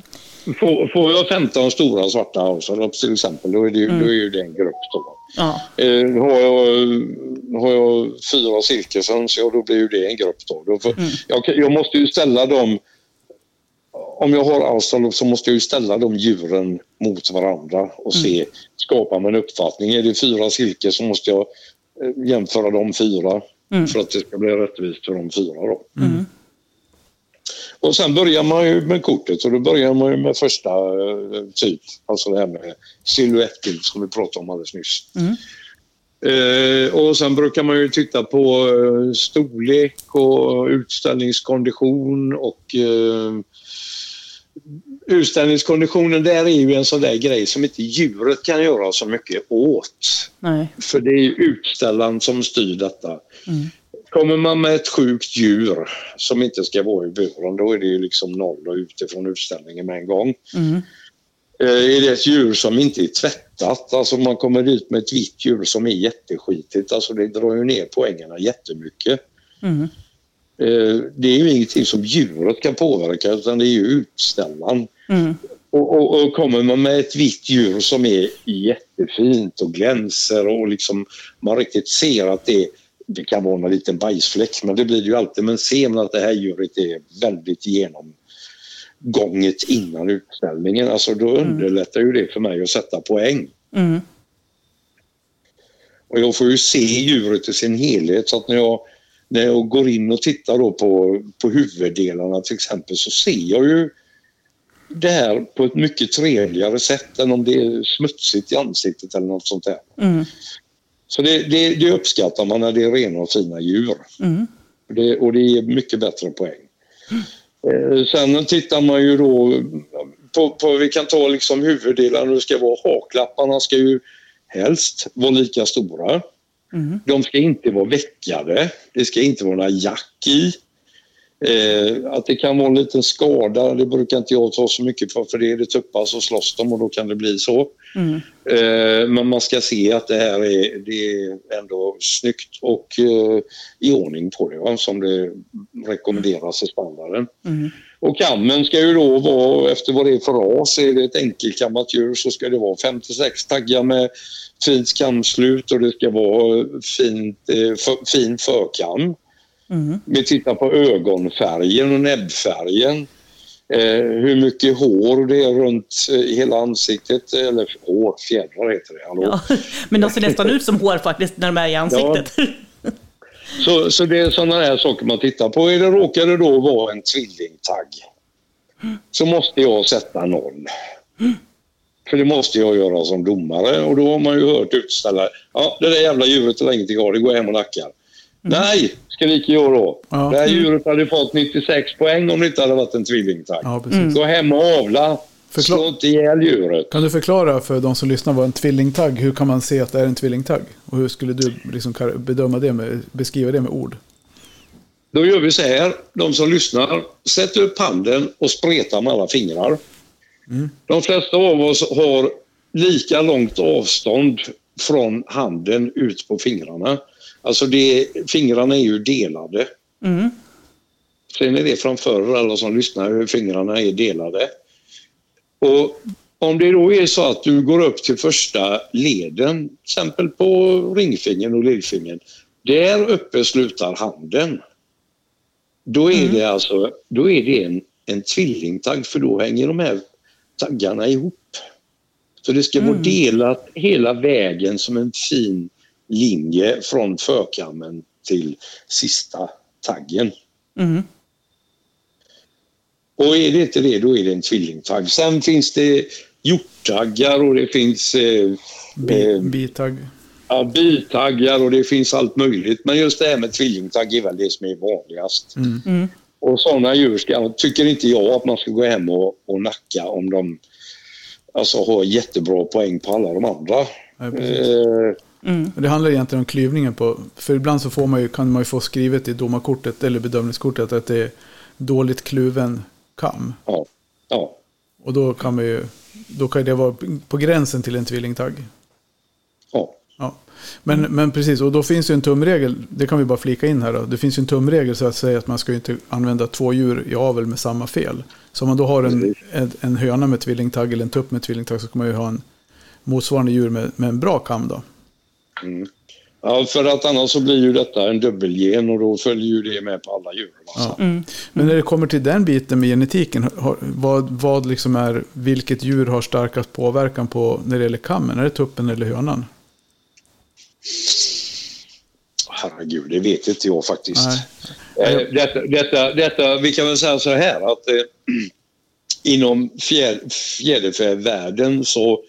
Får, får jag 15 stora svarta Australops till exempel, då är, det, ju- då är ju det en grupp. Då. Ja, Eh, har, jag, har jag fyra silkeshöns, ja då blir ju det en grupp. Då. då får, jag, kan- jag måste ju ställa dem... Om jag har Australops så måste jag ju ställa de djuren mot varandra och se, skapa mig en uppfattning. Är det fyra silke så måste jag eh, jämföra de fyra för att det ska bli rättvist för de fyra. Då. Och sen börjar man ju med kortet och då börjar man ju med första eh, typ, alltså det här med silhuettbild som vi pratade om alldeles nyss. Eh, och sen brukar man ju titta på eh, storlek och utställningskondition och eh, utställningskonditionen där är ju en sån där grej som inte djuret kan göra så mycket åt. nej. För det är ju utställaren som styr detta. Kommer man med ett sjukt djur som inte ska vara i buren, då är det ju liksom noll och utifrån utställningen med en gång. Mm. Eh, Är det ett djur som inte är tvättat, alltså man kommer dit med ett vitt djur som är jätteskitigt, alltså det drar ju ner poängerna jättemycket. Mm. Eh, Det är ju ingenting som djuret kan påverka utan det är ju utställaren. Mm. Och, och, och kommer man med ett vitt djur som är jättefint och glänser och liksom man riktigt ser att det, det kan vara en liten bajsfläck, men det blir det ju alltid. Men ser man att det här djuret är väldigt genomgånget innan utställningen, alltså då underlättar ju det för mig att sätta poäng. Mm. Och jag får ju se djuret i sin helhet så att när jag, när jag går in och tittar då på, på huvuddelarna till exempel så ser jag ju det här på ett mycket trevligare sätt än om det är smutsigt i ansiktet eller något sånt där. Mm. Så det, det, det uppskattar man när det är rena och fina djur. Mm. Det, och det ger mycket bättre poäng. Eh, sen tittar man ju då på, på vi kan ta liksom huvuddelarna, det ska vara haklapparna ska ju helst vara lika stora. Mm. De ska inte vara veckade, det ska inte vara några jack i. Eh, att det kan vara en liten skada, det brukar inte jag ta så mycket på för det är det tuppa så slåss de och då kan det bli så. Mm. Eh, men man ska se att det här är, det är ändå snyggt och eh, i ordning på det, va? som det rekommenderas i standarden. Mm. Och kammen ska ju då vara efter vad det är för ras. Är det ett enkelkammat djur så ska det vara 56 taggar med fint kamslut och det ska vara fint, eh, för, fin förkam. Mm. Vi tittar på ögonfärgen och näbbfärgen. Eh, hur mycket hår det är runt eh, hela ansiktet. Eller hår, fjädrar heter det. Hallå? Ja. Men de ser nästan ut som hår faktiskt när de är i ansiktet. Så, så det är sådana här saker man tittar på. Är det, råkar det då vara en tvillingtagg så måste jag sätta noll. För det måste jag göra som domare och då har man ju hört utställare. Ja, det där jävla djuret är ingenting av, det går hem och nackar. Nej, skriker jag då. Ja. Det här djuret hade fått 96 poäng om det inte hade varit en tvillingtagg. Ja. Gå hem och avla. Förkla- Slå inte ihjäl djuret. Kan du förklara för de som lyssnar vad en tvillingtagg, hur kan man se att det är en tvillingtagg? Och hur skulle du liksom bedöma det med, beskriva det med ord? Då gör vi så här, de som lyssnar, sätt upp handen och spreta med alla fingrar. De flesta av oss har lika långt avstånd från handen ut på fingrarna. Alltså det, fingrarna är ju delade. Mm. Sen är det framför alla som lyssnar hur fingrarna är delade. Och om det då är så att du går upp till första leden, till exempel på ringfingern och lillfingern. Där uppe slutar handen. Då är det alltså då är det en, en tvillingtagg för då hänger de här taggarna ihop. Så det ska vara delat hela vägen som en fin linje från förkammen till sista taggen. Mm. Och är det inte det, då är det en tvillingtagg. Sen finns det hjorttaggar och det finns eh, Bi, eh, bitagg. ja, bitaggar och det finns allt möjligt. Men just det här med tvillingtagg är väl det som är vanligast. Mm. Och sådana djur ska, tycker inte jag att man ska gå hem och, och nacka om de alltså, har jättebra poäng på alla de andra. Ja. Eh, Mm. Det handlar egentligen om klyvningen på, för ibland så får man ju, kan man ju få skrivet i domarkortet eller bedömningskortet att det är dåligt kluven kam. ja, ja. Och då kan ju, då kan det vara på gränsen till en tvillingtagg. Ja. Ja. Men, men precis, och då finns ju en tumregel, det kan vi bara flika in här då. Det finns ju en tumregel så att säga att man ska inte använda två djur i avel med samma fel. Så om man då har en, en, en höna med tvillingtagg eller en tupp med tvillingtagg så ska man ju ha en motsvarande djur med, med en bra kam då. Ja, för att annars så blir ju detta en dubbelgen och då följer ju det med på alla djur. Ja. Men när det kommer till den biten med genetiken, vad, vad liksom är, vilket djur har starkast påverkan på när det gäller kammen? Är det tuppen eller hönan? Herregud, det vet inte jag faktiskt. Nej. Eh, detta, detta, detta, vi kan väl säga så här att eh, inom fjär, fjäderfävärlden så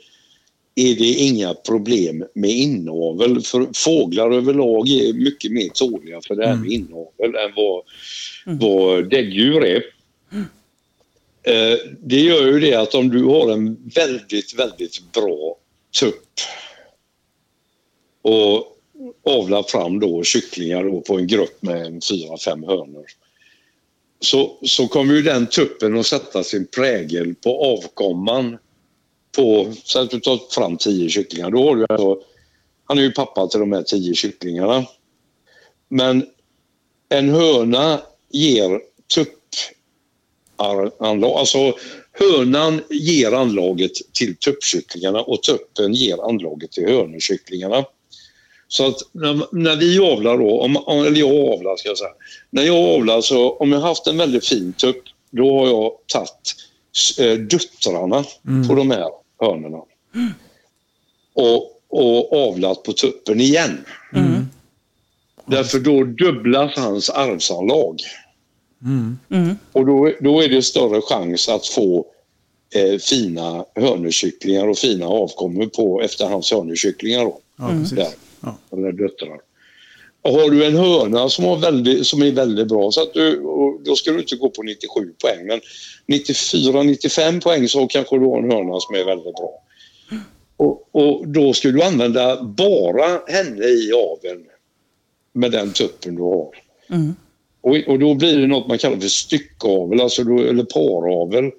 är det inga problem med inavel. För fåglar överlag är mycket mer tåliga för det här med inavel än vad, vad däggdjur är. Eh, det gör ju det att om du har en väldigt, väldigt bra tupp och avlar fram då kycklingar då på en grupp med fyra, fem hönor. Så, så kommer ju den tuppen att sätta sin prägel på avkomman på, så att du tar fram tio kycklingar. Då har du alltså, han är ju pappa till de här tio kycklingarna. Men en höna ger tuppanlag, alltså hönan ger anlaget till tuppkycklingarna och tuppen ger anlaget till hönökycklingarna. Så att när, när vi avlar då, om, eller jag avlar ska jag säga. När jag avlar så, om jag haft en väldigt fin tupp, då har jag tagit eh, döttrarna på de här hönorna. Och, och avlat på tuppen igen. Därför då dubblas hans arvsanlag. Mm. Och då, då är det större chans att få eh, fina hönökycklingar och fina avkommor på efter hans hönökycklingar. Då, Ja, där, Ja. eller döttrar. Och har du en höna som, har väldigt, som är väldigt bra, så att du, då ska du inte gå på 97 poäng. Men 94-95 poäng så kanske du har en höna som är väldigt bra. Och, och då ska du använda bara henne i aveln med den tuppen du har. Mm. Och, och då blir det något man kallar för styckavel, alltså då, eller paravel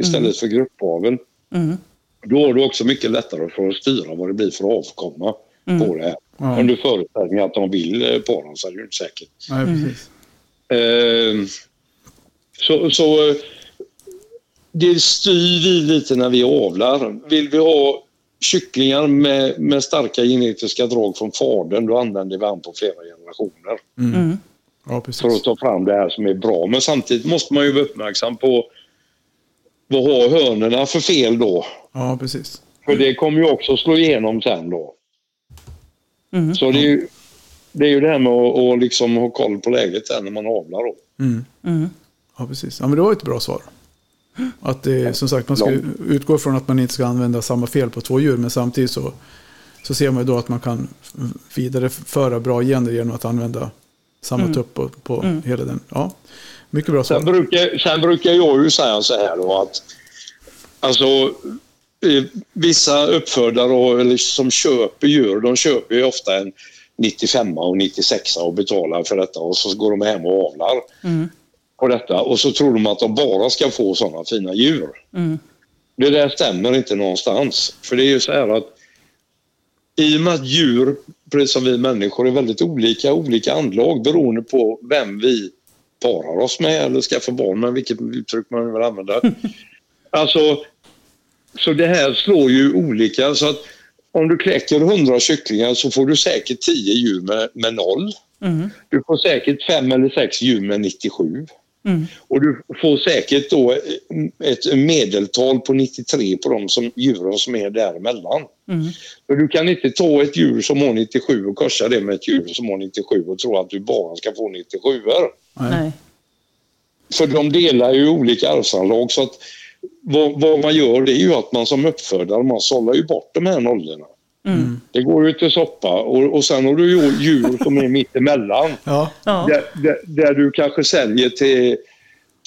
istället för gruppavel. Mm. Då har du också mycket lättare för att styra vad det blir för avkomma på det här. Ja. Under förutsättning att de vill eh, para så är det ju inte säkert. Nej, precis. Eh, så, så eh, det styr vi lite när vi avlar. Vill vi ha kycklingar med, med starka genetiska drag från fadern, då använder vi han på flera generationer Mm. Ja, för att ta fram det här som är bra. Men samtidigt måste man ju vara uppmärksam på vad har hönorna för fel då? Ja, precis. För det kommer ju också slå igenom sen då. Mm. Så det är ju det, är ju det här med att, att liksom ha koll på läget sen när man avlar då. Mm. Mm. Ja, precis. Ja, men det var ett bra svar. Att det, som sagt, man ska utgå från att man inte ska använda samma fel på två djur, men samtidigt så, så ser man ju då att man kan vidareföra bra gener genom att använda samma tupp på, på hela den. Ja, mycket bra Sen svar. brukar, sen brukar jag ju säga så här då att alltså vissa uppfödare och, eller som köper djur, de köper ju ofta en 95 och 96 och betalar för detta och så går de hem och avlar Mm. på detta och så tror de att de bara ska få sådana fina djur. Mm. Det där stämmer inte någonstans. För det är ju så här att i och med att djur, precis som vi människor, är väldigt olika, olika anlag beroende på vem vi parar oss med eller skaffar barn med, vilket uttryck man vill använda. alltså, så det här slår ju olika. Så att om du kläcker 100 kycklingar så får du säkert 10 djur med, med noll. Mm. Du får säkert 5 eller 6 djur med 97. Mm. Och du får säkert då ett medeltal på 93 på de som, djuren som är däremellan. Mm. Du kan inte ta ett djur som har 97 och korsa det med ett djur som har 97 och tro att du bara ska få 97 Nej. Nej. För de delar ju olika arvsanlag så att vad, vad man gör det är ju att man som uppfödare man sållar ju bort de här nollorna. Mm. Det går ju till soppa och, och sen har du ju djur som är mittemellan. Ja, Ja. Där, där, där du kanske säljer till,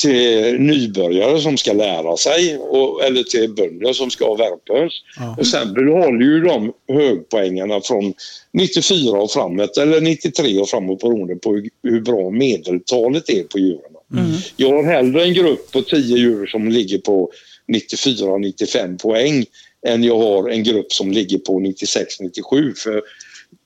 till nybörjare som ska lära sig och, eller till bönder som ska ha värphöns. Ja. Och sen behåller ju de högpoängarna från 94 och framåt eller 93 och framåt beroende på hur, hur bra medeltalet är på djuren. Mm. Jag har hellre en grupp på 10 djur som ligger på 94-95 poäng än jag har en grupp som ligger på 96-97. För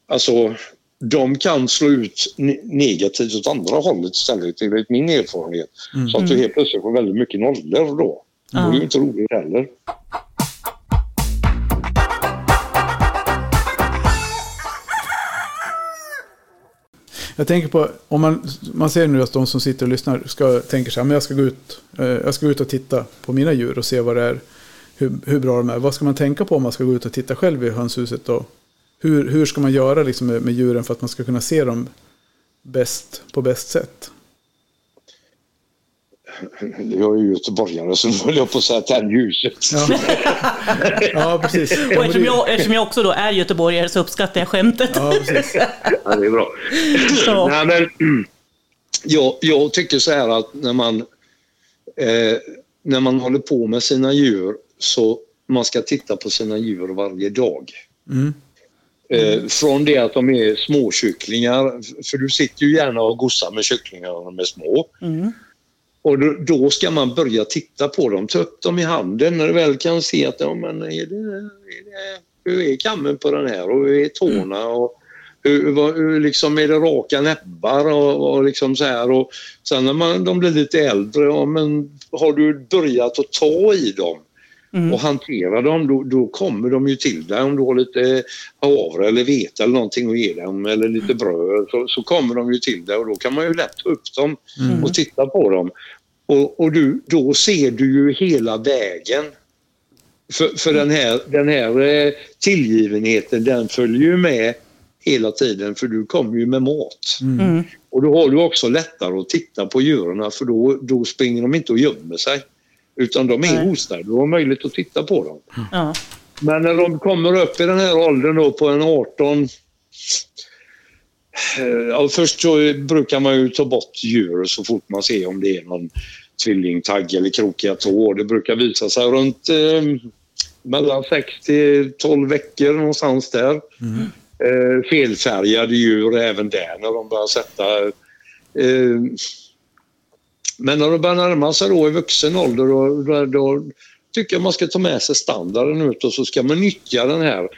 alltså, de kan slå ut negativt åt andra hållet istället, enligt min erfarenhet. Mm. Så att du helt plötsligt får väldigt mycket nollor då. Mm. Det är ju inte roligt heller. Jag tänker på, om man, man ser nu att de som sitter och lyssnar ska, tänker så här, men jag ska, gå ut, eh, jag ska gå ut och titta på mina djur och se vad det är, hur, hur bra de är. Vad ska man tänka på om man ska gå ut och titta själv i hönshuset? då? hur, hur ska man göra liksom med, med djuren för att man ska kunna se dem bäst, på bäst sätt? Jag är ju göteborgare så nu höll jag på att säga tänd ljuset. Ja. ja, precis. Och eftersom jag, eftersom jag också då är göteborgare så uppskattar jag skämtet. Ja, precis. Ja, det är bra. Så. Nej, men, jag, jag tycker så här att när man, eh, när man håller på med sina djur så man ska titta på sina djur varje dag. Mm. Eh, från det att de är småkycklingar, för du sitter ju gärna och gossar med kycklingar när de är små. Mm. Och då, ska man börja titta på dem, ta upp dem i handen när du väl kan se att ja, men är det, är det, hur är kammen på den här och hur är tårna och hur, vad, hur liksom är det raka näbbar och, och liksom så här. Och sen när man, de blir lite äldre, ja, men har du börjat att ta i dem mm. och hantera dem, då, då, kommer de ju till dig. Om du har lite havre eller vete eller någonting att ge dem eller lite bröd så, så, kommer de ju till dig och då kan man ju lätt ta upp dem mm. och titta på dem. Och, och du, då ser du ju hela vägen. För, för den här, den här eh, tillgivenheten den följer ju med hela tiden för du kommer ju med mat. Mm. mm. Och då har du också lättare att titta på djuren för då, då springer de inte och gömmer sig. Utan de är hos dig. Du har möjlighet att titta på dem. Mm. Men när de kommer upp i den här åldern då på en 18 eh, Eh, ja, först så brukar man ju ta bort djur så fort man ser om det är någon tvillingtagg eller krokiga tår. Det brukar visa sig runt eh, mellan 6 till 12 veckor någonstans där. Mm. Eh, felfärgade djur även där när de börjar sätta eh, men när de börjar närma sig då i vuxen ålder då, då, tycker jag man ska ta med sig standarden ut och så ska man nyttja den här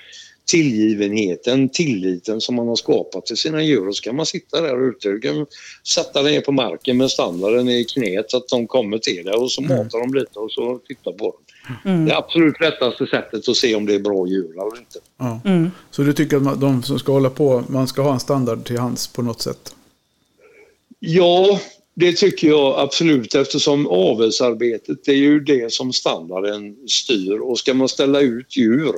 tillgivenheten, tilliten som man har skapat till sina djur och så kan man sitta där ute. Du kan sätta ner på marken med standarden i knät så att de kommer till dig och så mm. matar de lite och så tittar på dem. Mm. Det absolut lättaste sättet att se om det är bra djur eller inte. Ja. Mm. Så du tycker att de som ska hålla på, man ska ha en standard till hands på något sätt? Ja, det tycker jag absolut eftersom avelsarbetet är ju det som standarden styr och ska man ställa ut djur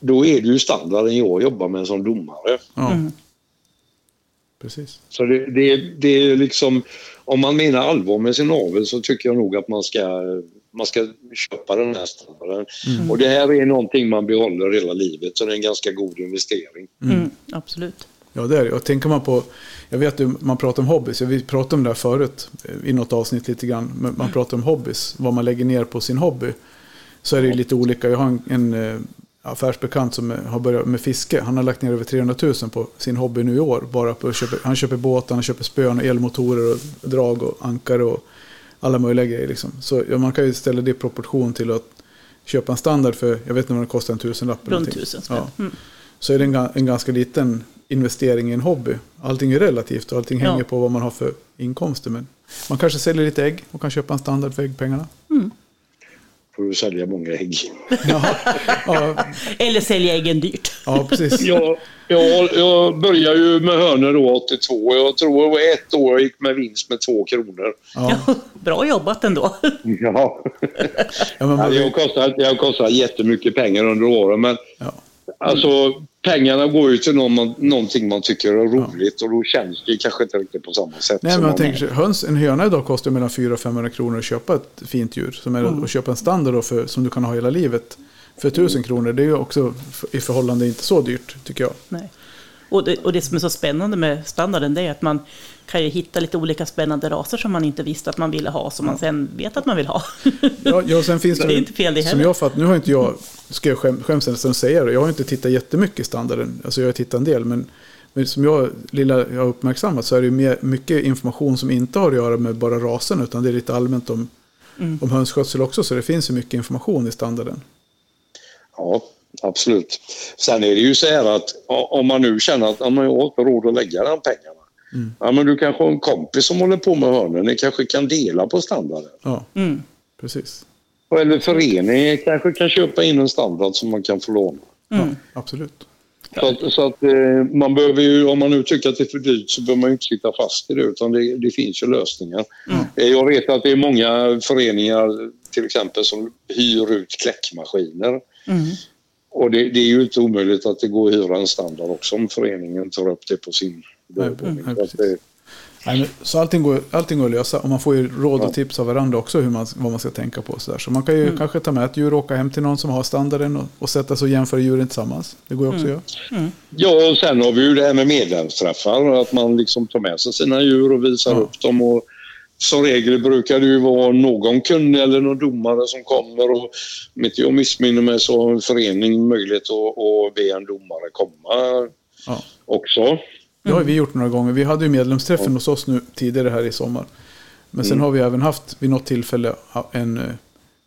då är det ju standarden jag jobbar med som domare. Mm. Precis. Så det, det, det, är liksom, om man menar allvar med sin avel så tycker jag nog att man ska, man ska köpa den här standarden. Mm. Och det här är någonting man behåller hela livet så det är en ganska god investering. Mm. mm absolut. Ja, det är det. Och tänker man på, jag vet att man pratar om hobbys, vi pratade om det här förut i något avsnitt lite grann, men man pratar om hobbys, vad man lägger ner på sin hobby. Så är det ju lite olika. Jag har en, en eh, affärsbekant som har börjat med fiske. Han har lagt ner över 300 000 på sin hobby nu i år. Bara på köpa, han köper båtar, han köper spön, elmotorer, och drag och ankare och alla möjliga grejer. Liksom. Så ja, man kan ju ställa det i proportion till att köpa en standard för, jag vet inte vad det kostar, en tusenlapp. Runt tusen spänn. Ja. Mm. Så är det en, en, ganska liten investering i en hobby. Allting är relativt och allting ja. hänger på vad man har för inkomster. Men man kanske säljer lite ägg och kan köpa en standard för äggpengarna. Mm får du sälja många ägg. Ja, ja. Eller sälja äggen dyrt. Ja, precis. Jag, jag, jag började ju med hönor då 82. Jag tror det var ett år jag gick med vinst med två kronor. Ja. bra jobbat ändå. Ja. ja men, kostat, det har kostat jättemycket pengar under åren. Men ja. Alltså, pengarna går ju till någon någonting man tycker är roligt ja. och då känns det kanske inte riktigt på samma sätt. Nej, men jag tänker, höns, en höna idag kostar mellan 400 och 500 kronor att köpa ett fint djur. Som är mm. att köpa en standard för, som du kan ha hela livet för 1000 kronor. Det är ju också i förhållande inte så dyrt tycker jag. Nej. Och det, och det som är så spännande med standarden det är att man kan ju hitta lite olika spännande raser som man inte visste att man ville ha, som ja. man sen vet att man vill ha. Ja, ja sen finns det, det är inte fel det heller. Som jag fattar, nu har inte jag, ska jag skäm, skäms nästan säga det, jag har inte tittat jättemycket i standarden, alltså jag har tittat en del, men, men som jag, lilla, jag har uppmärksammat så är det mer, mycket information som inte har att göra med bara rasen, utan det är lite allmänt om, mm. om hönsskötsel också, så det finns ju mycket information i standarden. Ja, absolut. Sen är det ju så här att om man nu känner att man har inte råd att lägga de pengarna. Mm. Ja, men du kanske har en kompis som håller på med hörnen. Ni kanske kan dela på standarden. Ja, mm. precis. Eller föreningen kanske kan köpa in en standard som man kan få låna. Mm. Ja, absolut. Så att, så att eh, man behöver ju, om man nu tycker att det är för dyrt så behöver man ju inte sitta fast i det utan det, det finns ju lösningar. Mm. Eh, jag vet att det är många föreningar till exempel som hyr ut kläckmaskiner. Mm. Och det, det, är ju inte omöjligt att det går att hyra en standard också om föreningen tar upp det på sin dagordning. Nej, så allting går, allting går att lösa och man får ju råd och tips av varandra också hur man, vad man ska tänka på. Så, där. så man kan ju mm. kanske ta med ett djur och åka hem till någon som har standarden och, och sätta sig och jämföra djuren tillsammans. Det går ju också mm. att göra. Mm. Ja, och sen har vi ju det här med medlemsträffar. Att man liksom tar med sig sina djur och visar ja. upp dem. Och som regel brukar det ju vara någon kunnig eller någon domare som kommer. Och om inte jag missminner mig så har en förening möjlighet att, att be en domare komma ja. också. Det har vi gjort några gånger. Vi hade ju medlemsträffen hos oss nu tidigare här i sommar. Men sen mm. har vi även haft vid något tillfälle en eh,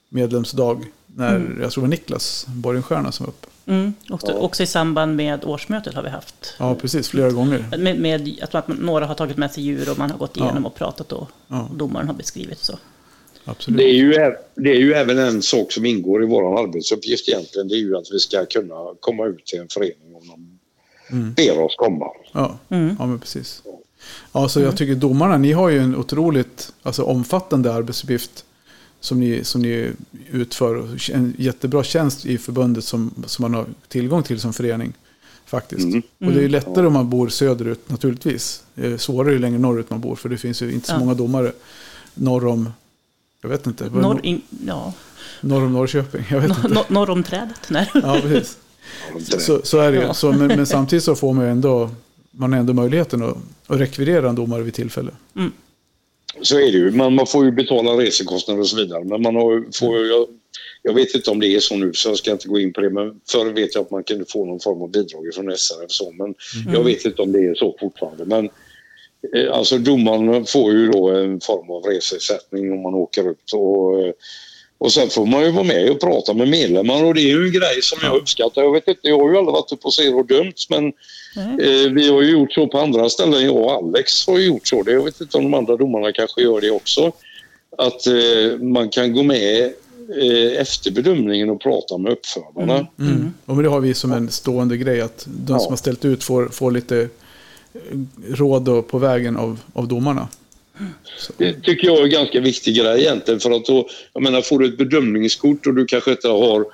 medlemsdag när mm. jag tror det var Niklas Borgenstierna som var uppe. Mm. Också, också, i samband med årsmötet har vi haft. Ja, precis. Flera gånger. Med, med att några har tagit med sig djur och man har gått igenom ja. och pratat och ja. domaren har beskrivit så. Absolut. Det, är ju, det är ju även en sak som ingår i vår arbetsuppgift egentligen. Det är ju att vi ska kunna komma ut till en förening om de mm. ber oss komma. Ja, mm. ja men precis. Ja, så jag tycker domarna, ni har ju en otroligt alltså, omfattande arbetsuppgift som ni, som ni utför. En jättebra tjänst i förbundet som, som man har tillgång till som förening. Faktiskt. Mm. Och det är lättare om man bor söderut naturligtvis. Det är svårare ju längre norrut man bor för det finns ju inte så ja. många domare norr om, jag vet inte. Norr, in, ja. norr om Norrköping, jag vet inte. Norr om trädet? Nej. Ja, precis. Så, så är det ja. så, men, men, samtidigt så får man ju ändå, man har ändå möjligheten att, att rekvirera en domare vid tillfälle. Mm. Så är det ju. Man, man får ju betala resekostnader och så vidare. Men man har, får, jag, jag vet inte om det är så nu så jag ska inte gå in på det. Men förr vet jag att man kunde få någon form av bidrag från SRF. Så, men mm. jag vet inte om det är så fortfarande. Men eh, alltså domaren får ju då en form av reseersättning om man åker upp. Och, eh, och sen får man ju vara med och prata med medlemmar och det är ju en grej som jag uppskattar. Jag vet inte, jag har ju aldrig varit uppe och ser och dömt men eh, vi har ju gjort så på andra ställen. Jag och Alex har ju gjort så. Det. Jag vet inte om de andra domarna kanske gör det också. Att eh, man kan gå med eh, efter bedömningen och prata med uppfödarna. Mm. Mm. mm. Och det har vi som en stående grej att de ja. som har ställt ut får, får lite eh, råd på vägen av, av domarna. Det tycker jag är en ganska viktig grej egentligen för att då, jag menar får du ett bedömningskort och du kanske inte har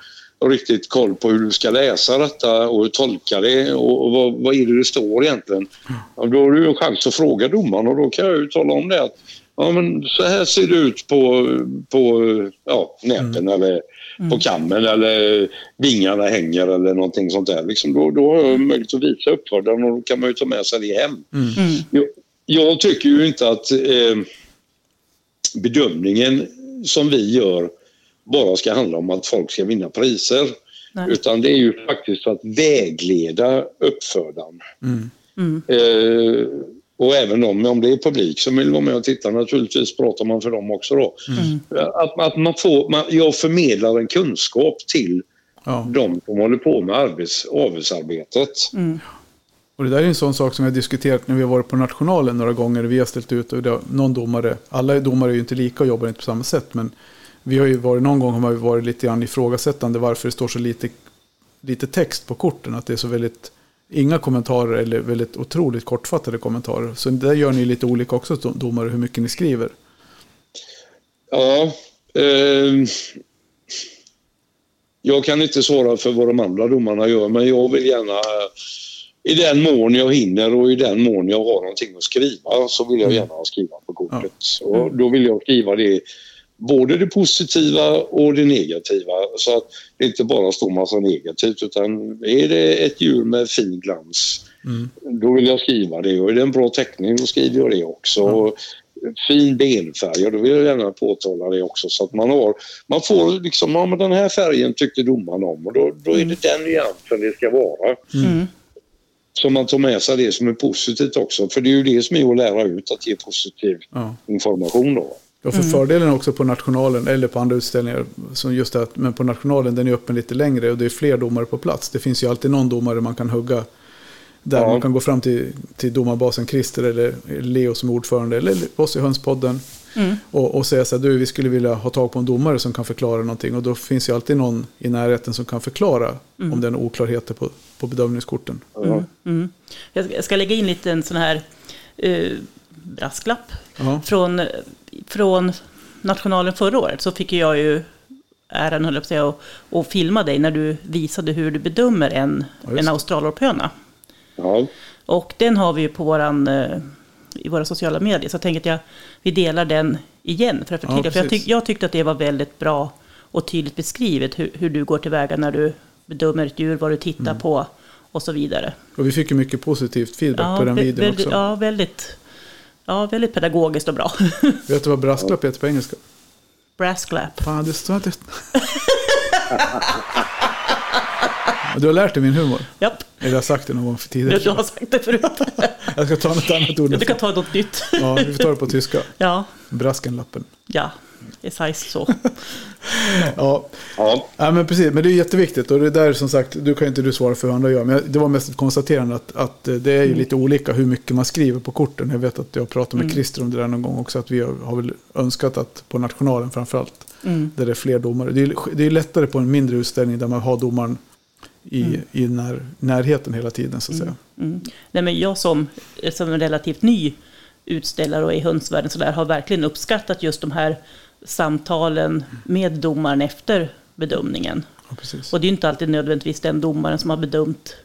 riktigt koll på hur du ska läsa detta och tolka det och, och vad, vad är det det står egentligen. Ja, då har du en chans att fråga domaren och då kan jag ju tala om det att ja, men så här ser det ut på, på ja, näten mm. eller mm. på kammen eller vingarna hänger eller någonting sånt där. Liksom då, då har jag möjlighet att visa uppfödaren och då kan man ju ta med sig det hem. Mm. Jag, jag tycker ju inte att eh, bedömningen som vi gör bara ska handla om att folk ska vinna priser. Nej. Utan det är ju faktiskt för att vägleda uppfödaren. Mm. Mm. Eh, och även om, om det är publik som vill vara med och titta naturligtvis pratar man för dem också då. Mm. Att, att man får, man, jag förmedlar en kunskap till ja. de som håller på med arbets, avelsarbetet. Mm. Och det där är en sån sak som vi har diskuterat när vi har varit på nationalen några gånger. Vi har ställt ut och det, någon domare, alla domare är ju inte lika och jobbar inte på samma sätt. Men vi har ju varit, någon gång har vi varit lite grann ifrågasättande varför det står så lite, lite text på korten. Att det är så väldigt, inga kommentarer eller väldigt otroligt kortfattade kommentarer. Så där gör ni lite olika också domare, hur mycket ni skriver. Ja, eh, jag kan inte svara för vad de andra domarna gör, men jag vill gärna i den mån jag hinner och i den mån jag har någonting att skriva så vill jag mm. gärna skriva på kortet. Ja. Och då vill jag skriva det både det positiva och det negativa så att det inte bara står massa negativt utan är det ett djur med fin glans mm. då vill jag skriva det och är det en bra teckning då skriver jag det också. Mm. Fin benfärg, då vill jag gärna påtala det också så att man har, man får liksom, ja men den här färgen tyckte domaren om och då, då är det den nyansen det ska vara. Mm. Så man tar med sig det som är positivt också. För det är ju det som är att lära ut, att ge positiv ja. information då. Ja, för fördelen också på nationalen eller på andra utställningar, som just det, att- men på nationalen den är öppen lite längre och det är fler domare på plats. Det finns ju alltid någon domare man kan hugga. Där Ja. man kan gå fram till, till domarbasen Christer eller Leo som är ordförande eller oss i Hönspodden. Och, och säga så här, du vi skulle vilja ha tag på en domare som kan förklara någonting. Och då finns ju alltid någon i närheten som kan förklara om det är några oklarheter på, på bedömningskorten. Ja. Mm. Jag ska- lägga in lite en sån här eh, brasklapp. Ja. Från, från nationalen förra året så fick jag ju äran, höll jag på att säga, att, att filma dig när du visade hur du bedömer en, Ja, en australorphöna. Ja. Och den har vi ju på våran, eh, i våra sociala medier. Så jag tänker att jag, vi delar den igen för att Ja, förtydliga. för jag, tyck, jag tyckte att det var väldigt bra och tydligt beskrivet hur, hur du går tillväga när du bedömer ett djur, vad du tittar Mm. på och så vidare. Och vi fick ju mycket positivt feedback på den videon väldigt, också. ja, väldigt, ja, väldigt pedagogiskt och bra. Vet du vad brasklapp heter på engelska? Brasklapp. Fan, det står inte... Du har lärt dig min humor. Japp, Eller jag har sagt det någon gång för du, tidigare. du har sagt det förut. Jag ska ta något annat ord. Du nästa. kan ta något nytt. Ja, vi får ta det på tyska. Ja, Braskenlappen. ja, det är så. Ja, Ja. ja men precis. Men det är jätteviktigt. Och det där som sagt, du kan ju inte du svara för hur andra gör. Men det var mest ett konstaterande att, att det är ju Mm. lite olika hur mycket man skriver på korten. Jag vet att jag pratade med Christer om det där någon gång också. Att vi har, har väl önskat att på nationalen framförallt. Mm. Där det är fler domare. Det är, det är lättare på en mindre utställning där man har domaren i, i när, närheten hela tiden så att säga. Mm. Nej, men jag som, som en relativt ny utställare och i hönsvärlden så där, har verkligen uppskattat just de här samtalen med domaren efter bedömningen. Ja. Och det är inte alltid nödvändigtvis den domaren som har bedömt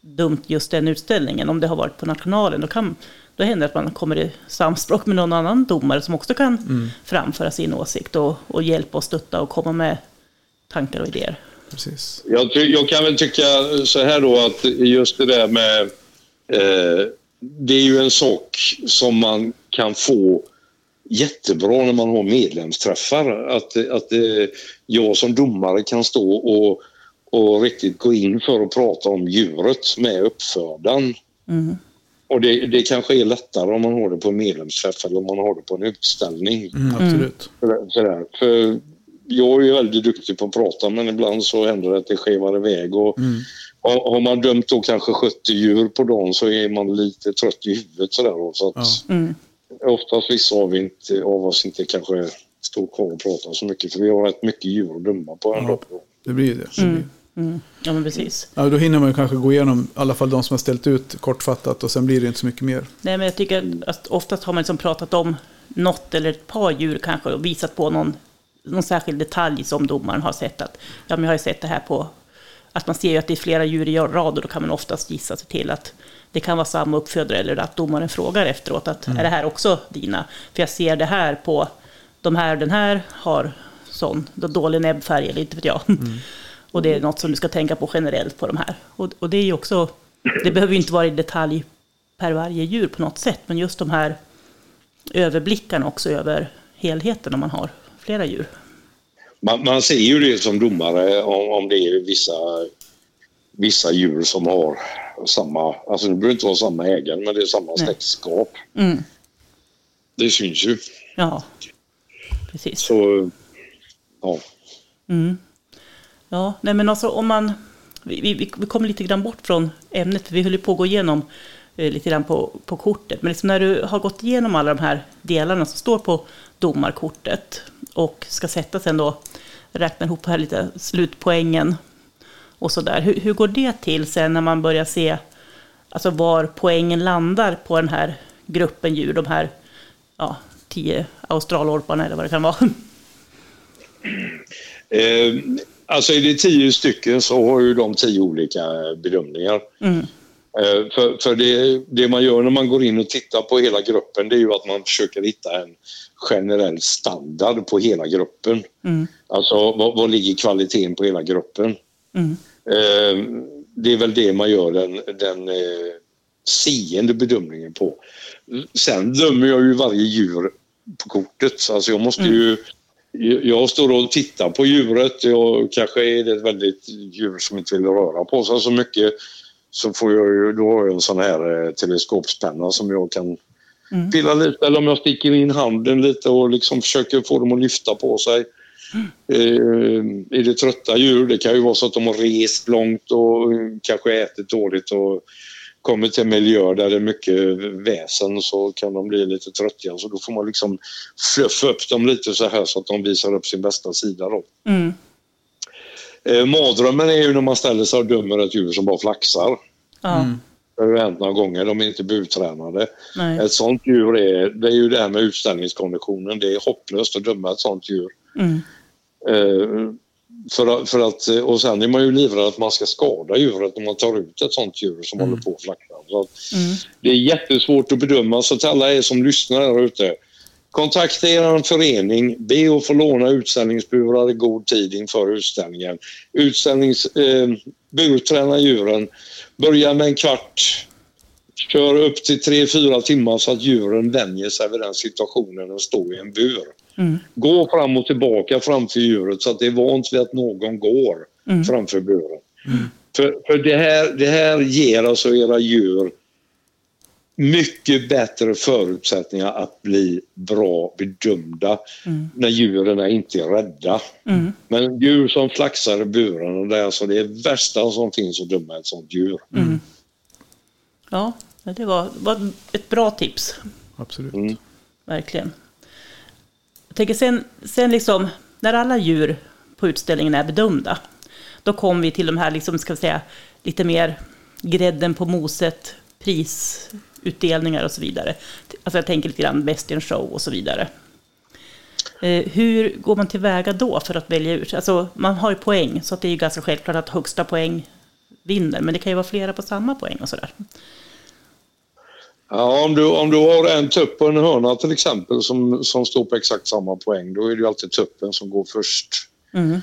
dumt just den utställningen. Om det har varit på nationalen, då, kan, då händer det att man kommer i samspråk med någon annan domare som också kan framföra sin åsikt och, och hjälpa och stötta och komma med tankar och idéer. Precis. Jag, jag kan väl tycka så här då att just det där med... Eh, det är ju en sak som man kan få jättebra när man har medlemsträffar. Att, att eh, jag som domare kan stå och, och riktigt gå in för att prata om djuret med uppfödaren. Mm. Och det, det kanske är lättare om man har det på en medlemsträff eller om man har det på en utställning. Mm, absolut. Sådär. För jag är ju väldigt duktig på att prata men ibland så händer det att det skevar iväg. Och Mm. har, har man dömt då kanske 70 djur på dagen så är man lite trött i huvudet. Sådär så att Ja. Mm. Oftast vissa av, inte, av oss inte kanske står kvar och pratar så mycket för vi har rätt mycket djur att döma på en Ja. dag. Det blir det. blir. Mm. Ja, men precis. Ja, då hinner man ju kanske gå igenom i alla fall de som har ställt ut kortfattat och sen blir det inte så mycket mer. Nej, men jag tycker att oftast har man liksom pratat om något eller ett par djur kanske och visat på någon, någon särskild detalj som domaren har sett att, ja men jag har sett det här på, att man ser ju att det är flera djur i rad och då kan man oftast gissa sig till att det kan vara samma uppfödare eller att domaren frågar efteråt att är det här också dina? För jag ser det här på de här, den här har sån då dålig näbbfärg eller inte vet jag. Och det är något som du ska tänka på generellt på de här. Och, och det är ju också, det behöver ju inte vara i detalj per varje djur på något sätt, men just de här överblickarna också över helheten om man har flera djur. Man, man ser ju det som domare om, om det är vissa, vissa djur som har samma, alltså det behöver inte vara samma ägare men det är samma Nej. släktskap. Mm. Det syns ju. Ja, precis. Så, ja. Mm. Ja, nej men alltså om man... Vi, vi, vi kommer lite grann bort från ämnet, för vi höll ju på att gå igenom eh, lite grann på, på kortet. Men liksom när du har gått igenom alla de här delarna som står på domarkortet och ska sätta sen då, räkna ihop här lite slutpoängen och sådär. Hur, hur går det till sen när man börjar se alltså var poängen landar på den här gruppen djur, de här ja, tio australorparna eller vad det kan vara? Eh, alltså är det tio stycken så har ju de tio olika bedömningar. Mm. Eh, för för det, det man gör när man går in och tittar på hela gruppen det är ju att man försöker hitta en generell standard på hela gruppen. Mm. Alltså vad, ligger kvaliteten på hela gruppen? Mm. Eh, det är väl det man gör den, den eh, seende bedömningen på. Sen dömer jag ju varje djur på kortet. Alltså jag måste ju... Jag står och tittar på djuret. Jag, kanske är det ett väldigt djur som inte vill röra på sig så mycket. Så får jag ju, då har jag en sån här eh, teleskopspenna som jag kan Mm. Pillar lite eller om jag sticker in handen lite och liksom försöker få dem att lyfta på sig. Mm. är det trötta djur, det kan ju vara så att de har rest långt och kanske ätit dåligt och kommer till en miljö där det är mycket väsen så kan de bli lite tröttiga. Så då får man liksom fluffa upp dem lite så här så att de visar upp sin bästa sida. Då. Mm. Eh, mardrömmen är ju när man ställer sig och dömer ett djur som bara flaxar. Mm. Har ju hänt några gånger, de är inte burtränade. Nej. Ett sånt djur är, det är ju det här med utställningskonditionen, det är hopplöst att döma ett sånt djur. Mm. Eh, för, för att, och sen är man ju livrädd att man ska skada djuret om man tar ut ett sånt djur som mm. håller på att flaxa. mm. Det är jättesvårt att bedöma, så till alla er som lyssnar här ute. Kontakta er förening, be att få låna utställningsburar i god tid inför utställningen. Utställnings, eh, burträna djuren. Börja med en kvart. Kör upp till 3-4 timmar så att djuren vänjer sig vid den situationen att stå i en bur. Mm. Gå fram och tillbaka framför djuret så att det är vant vid att någon går mm. framför buren. Mm. För, för det, här, det här ger alltså era djur mycket bättre förutsättningar att bli bra bedömda mm. när djuren är inte är rädda. Mm. Men djur som flaxar i buren, det är alltså det värsta som finns att döma ett sånt djur. Mm. Ja, det var, var, ett bra tips. Absolut. Mm. Verkligen. Jag tänker sen, sen liksom, när alla djur på utställningen är bedömda, då kommer vi till de här, liksom, ska vi säga, lite mer grädden på moset, prisutdelningar och så vidare. Alltså jag tänker lite grann Best in Show och så vidare. Eh, hur går man tillväga då för att välja ut? Alltså man har ju poäng, så det är ju ganska självklart att högsta poäng vinner, men det kan ju vara flera på samma poäng och sådär. Ja, om du, om du har en tupp och en hörna till exempel som, som står på exakt samma poäng, då är det ju alltid tuppen som går först. Mm.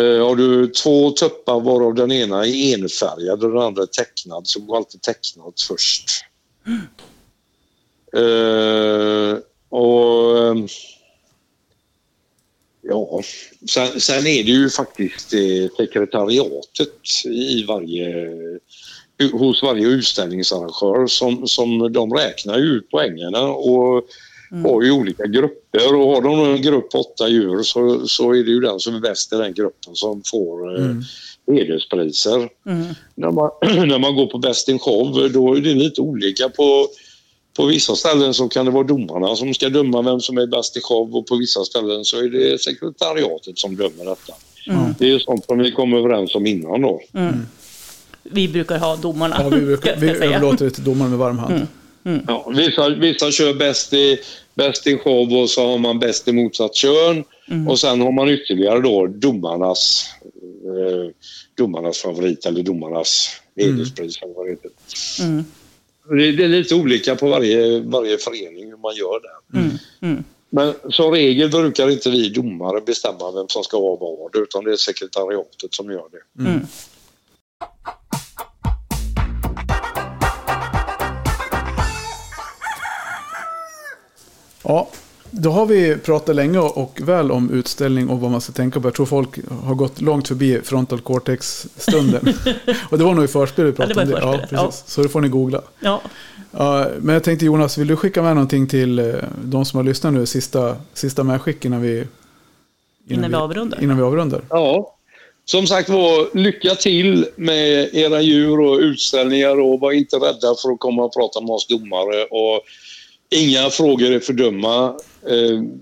Eh, har du två tuppar varav den ena är enfärgad och den andra är tecknad så går alltid tecknad först. Eh, och ehm, Ja, sen, sen, är det ju faktiskt eh, sekretariatet i varje hos varje utställningsarrangör som, som de räknar ut poängerna och mm. har ju olika grupper och har de en grupp åtta djur så, så är det ju den som är bäst i den gruppen som får eh, mm. Hederspriser. Mm. När, man, när man går på Best in show då är det lite olika på på vissa ställen så kan det vara domarna som ska döma vem som är bäst i show och på vissa ställen så är det sekretariatet som dömer detta. Mm. Det är sånt som vi kom överens om innan då. Mm vi brukar ha domarna. Ja, vi, brukar, vi överlåter det till domarna med varm hand. Mm. Mm. Ja, vissa, vissa kör bäst i, bäst i show och så har man bäst i motsatt kön. Mm. Och sen har man ytterligare då domarnas, eh, domarnas favorit eller domarnas hederspris. Mm. mm. Det, det är lite olika på varje, varje förening hur man gör det. Mm. Mm. Men som regel brukar inte vi domare bestämma vem som ska vara vad utan det är sekretariatet som gör det. Mm. Ja, då har vi pratat länge och väl om utställning och vad man ska tänka på. Jag tror folk har gått långt förbi frontal cortex-stunden. och det var nog i förspelet vi pratade ja, det om det. Ja, precis. Ja. Så det får ni googla. Ja. Uh, men jag tänkte Jonas, vill du skicka med någonting till uh, de som har lyssnat nu, sista, sista medskick innan vi, innan, innan vi, avrundar? Innan vi avrundar. Ja, som sagt var, lycka till med era djur och utställningar och var inte rädda för att komma och prata med oss domare. Och Inga frågor är för dumma. Eh,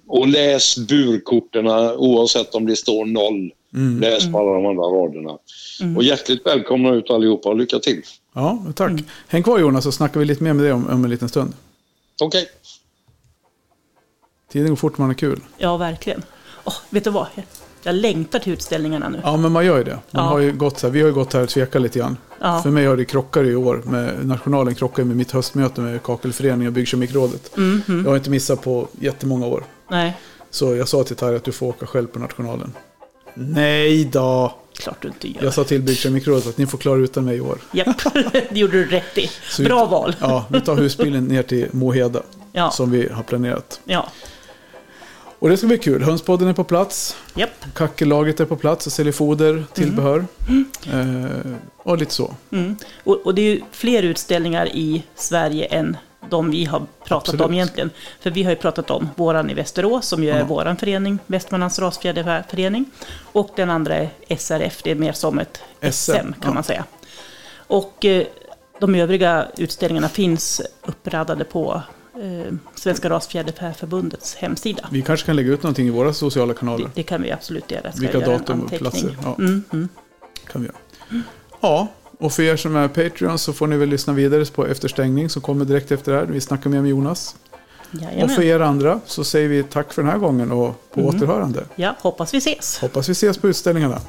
och läs burkorten oavsett om det står noll. Mm. Läs på alla de andra raderna. Mm. Och hjärtligt välkomna ut allihopa och lycka till. Ja, tack. Mm. Häng kvar Jonas så snackar vi lite mer med dig om, om en liten stund. Okej. Okay. Tiden går fort man är kul. Ja, verkligen. Oh, vet du vad? Jag längtar till utställningarna nu. Ja, men man gör ju det. Man ja. har ju gått så här, vi har ju gått här och tvekat lite grann. Ja. För mig har det krockat i år. Med, nationalen krockar med mitt höstmöte med Kakelföreningen och Byggkemikrådet. Mm -hmm. Jag har inte missat på jättemånga år. Nej. Så jag sa till Tarja att du får åka själv på nationalen. Nej då. Klart du inte gör. Jag sa till Byggkemikrådet att ni får klara utan mig i år. Japp, det gjorde du rätt i. Bra vi, val. Ja, vi tar husbilen ner till Moheda. Ja. Som vi har planerat. Ja. Och det ska bli kul. Hönspodden är på plats. Yep. Kackelaget är på plats och säljer foder, tillbehör. Mm. Eh, och lite så. Mm. Och, och, det är fler utställningar i Sverige än de vi har pratat Absolut. om egentligen. För vi har ju pratat om våran i Västerås, som ju är Ja. våran förening, Västmanlands rasfjäderförening. Och den andra är SRF, det är mer som ett SM, SM kan ja. man säga. Och eh, de övriga utställningarna finns uppradade på eh, Svenska Rasfjäderfäförbundets hemsida. Vi kanske kan lägga ut någonting i våra sociala kanaler. Det, det kan vi absolut göra. Ska Vilka datum och platser, ja. Mm, mm. kan vi göra. Ja, och för er som är Patreon så får ni väl lyssna vidare på Efterstängning som kommer direkt efter det här. Vi snackar mer med Jonas. Och Jajamän. för er andra så säger vi tack för den här gången och på Mm. återhörande. Ja, hoppas vi ses. Hoppas vi ses på utställningarna.